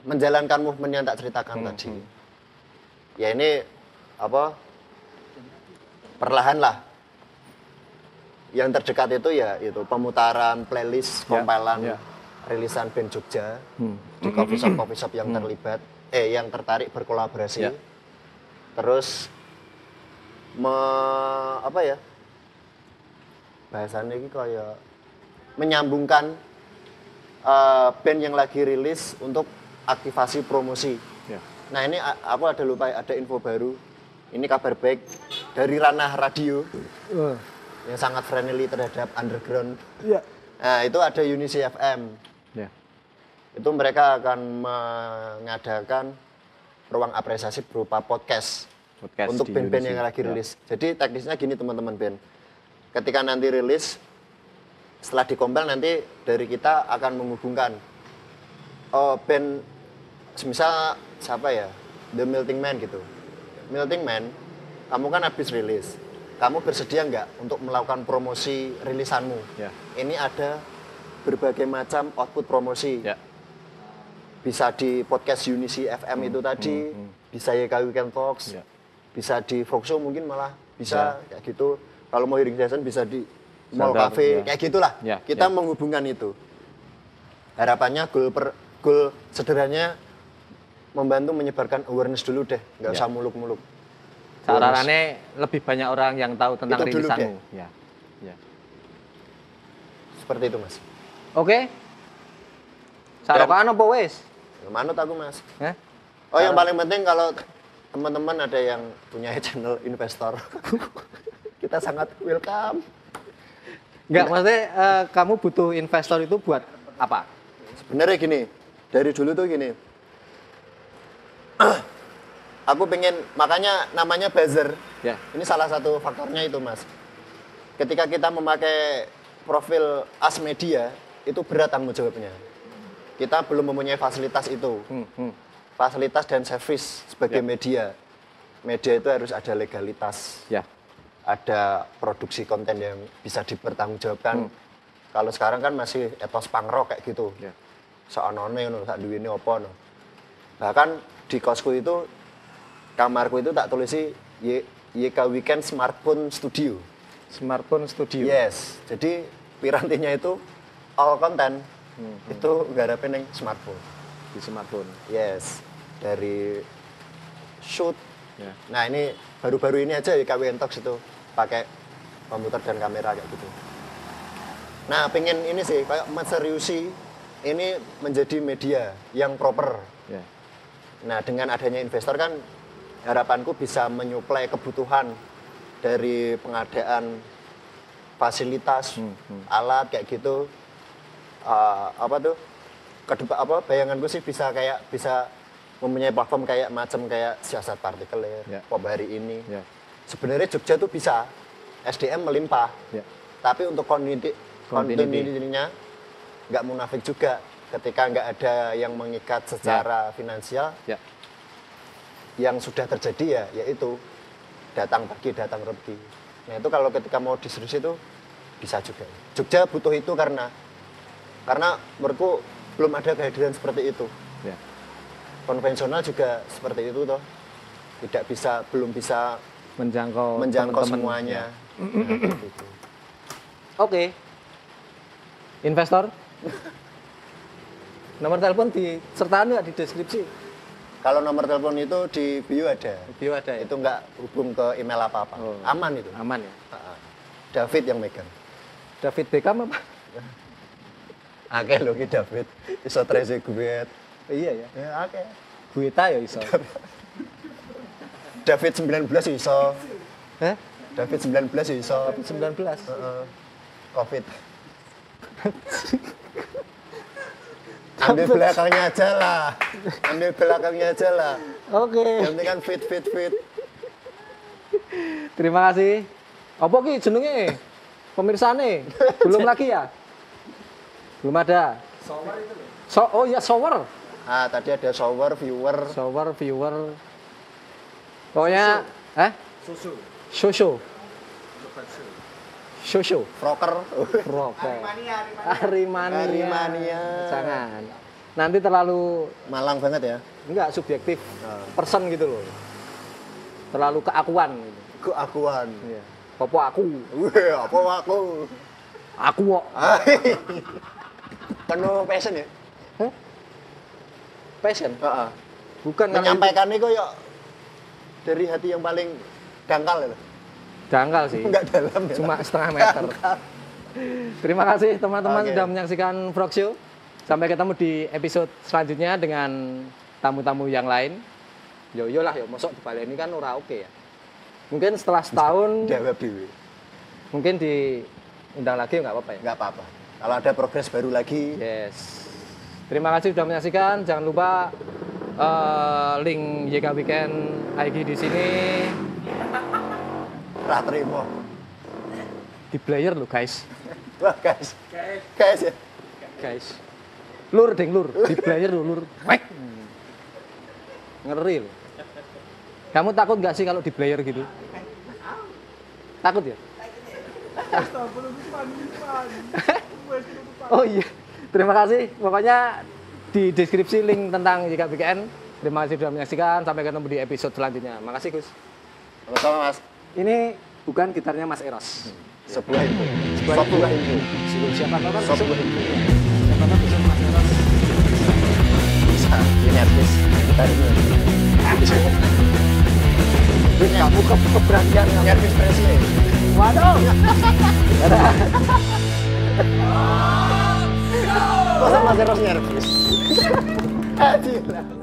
menjalankan movement yang tak ceritakan tadi. Ya ini apa? Perlahan lah. Yang terdekat itu ya itu pemutaran playlist Ya, kompilan ya. Rilisan band Jogja Hmm. di coffee shop coffee shop yang terlibat eh yang tertarik berkolaborasi. Ya. Terus me, apa ya? Bahasannya ini kayak menyambungkan eh, band yang lagi rilis untuk aktivasi promosi. Ya. Nah ini aku ada lupa ada info baru. Ini kabar baik dari ranah radio Oh. yang sangat friendly terhadap underground. Ya. Nah itu ada Unisi FM. Ya. Itu mereka akan mengadakan ruang apresiasi berupa podcast, Podcast untuk band-band yang lagi Ya. rilis. Jadi teknisnya gini teman-teman band. Ketika nanti rilis, setelah dikompil nanti dari kita akan menghubungkan oh, band misal siapa ya The Melting Man gitu Melting Man kamu kan habis rilis kamu bersedia nggak untuk melakukan promosi rilisanmu Ya. ini ada berbagai macam output promosi Ya. Bisa di podcast Unisi FM itu tadi bisa YK Weekend Talks Ya. bisa di Foxo mungkin malah bisa kayak gitu kalau mau hearing session bisa di mall cafe ya. kayak gitulah Ya, kita ya. menghubungkan itu harapannya goal per goal sederhananya membantu menyebarkan awareness dulu deh nggak Ya. usah muluk-muluk Caranya lebih banyak orang yang tahu tentang Itu rilisanmu. Ya. Ya. seperti itu mas Oke. Sarapan apa wes? Manut aku mas Hah? oh yang paling penting kalau teman-teman ada yang punya channel investor kita sangat welcome Enggak, maksudnya eh, kamu butuh investor itu buat apa? Sebenarnya gini, dari dulu tuh gini. aku pengen, makanya namanya buzzer. Ya. Ini salah satu faktornya itu mas. Ketika kita memakai profil as media, itu berat tanggung jawabnya. Kita belum mempunyai fasilitas itu. Hmm, hmm. Fasilitas dan service sebagai Ya. media. Media itu harus ada legalitas Ya. ada produksi konten yang bisa dipertanggungjawabkan. Kalau sekarang kan masih etos pangrok kayak gitu. Ya. Seonone ngono, sak duwene apa no. Bahkan di kosku itu kamarku itu tak tulisi YK Weekend Smartphone Studio. Smartphone studio. Yes. Jadi pirantinya itu all konten itu garapin yang smartphone. Di smartphone. Yes. Dari shoot Ya. Nah ini baru-baru ini aja ya KWN Talks itu pakai komputer dan kamera kayak gitu. Nah pengen ini sih kayak menseriusi ini menjadi media yang proper. Ya. Nah dengan adanya investor kan harapanku bisa menyuplai kebutuhan dari pengadaan fasilitas, alat kayak gitu. Ah, apa tuh? Ke depan apa bayanganku sih bisa kayak bisa mempunyai platform kayak macam kayak siasat partikelir, Ya. pop hari ini. Ya. Sebenarnya Jogja tuh bisa SDM melimpah, Ya. tapi untuk continuity Continuity. continuity-nya nggak munafik juga ketika nggak ada yang mengikat secara finansial Ya. yang sudah terjadi ya yaitu datang pagi datang pergi nah itu kalau ketika mau diserius itu bisa juga Jogja butuh itu karena karena menurutku belum ada kehadiran seperti itu Ya. konvensional juga seperti itu toh tidak bisa belum bisa Menjangkau menjangkau teman-teman. semuanya Ya. Nah. Oke. Investor. Nomor telepon di sertaan nggak di deskripsi? kalau nomor telepon itu di bio ada Bio ada ya? itu nggak hubung ke email apa apa Oh. aman itu Aman ya. David yang megang David Beckham apa? Akeh lho ki David. Iso trese guet. iya ya. Ya akeh. Guita ya iso. David 19 iso. Hah? David 19 iso. 19. Heeh. Covid. Ambil belakangnya aja lah. Ambil belakangnya aja lah. Oke. Yang penting kan fit fit fit. Terima kasih. Apa ki jenenge? Pemirsane. Belum lagi ya? Belum ada. So, oh iya shower. Ah, tadi ada shower, viewer, Shower, viewer. Pokoknya, eh? Susu. Shosho. Shosho. froker. Mania, Arimania. Arimania. Jangan. Nanti terlalu Malang banget ya. enggak subjektif. Ah. Person gitu loh. Terlalu keakuan gitu. Keakuan. Iya. Popo aku. Apa aku? Aku kok. Penuh passion ya? Hah? Passion. Heeh. Bukan menyampaikan itu yuk dari hati yang paling dangkal ya dangkal sih. enggak dalam ya Cuma setengah meter. Terima kasih teman-teman Oke. sudah menyaksikan Frog Show. Sampai ketemu di episode selanjutnya dengan tamu-tamu yang lain. Yo yo lah yo, mosok di Bali ini kan ora oke ya. Mungkin setelah setahun, mungkin diundang lagi nggak apa-apa ya. nggak apa-apa kalau ada progres baru lagi Yes. Terima kasih sudah menyaksikan. Jangan lupa eh, link YK Weekend IG di sini terima di player lo guys. wah guys guys ya Guys. Lur deng lur, di player lo lur. Wek. Ngeri lo. Kamu takut nggak sih kalau di player gitu? Takut ya? Oh iya. Terima kasih. Pokoknya di deskripsi link tentang YKBKN. Terima kasih sudah menyaksikan. Sampai ketemu di episode selanjutnya. Makasih Gus. sama-sama mas Ini bukan gitarnya Mas Eros. sebuah info Sebuah info. sebuah info Siapa tahu kan sebuah info siapa tahu besok Mas Eros bisa ini artis kita ini ini kamu ke keberanian nyervis presiden Waduh. masa mas Eros nyervis Haji lah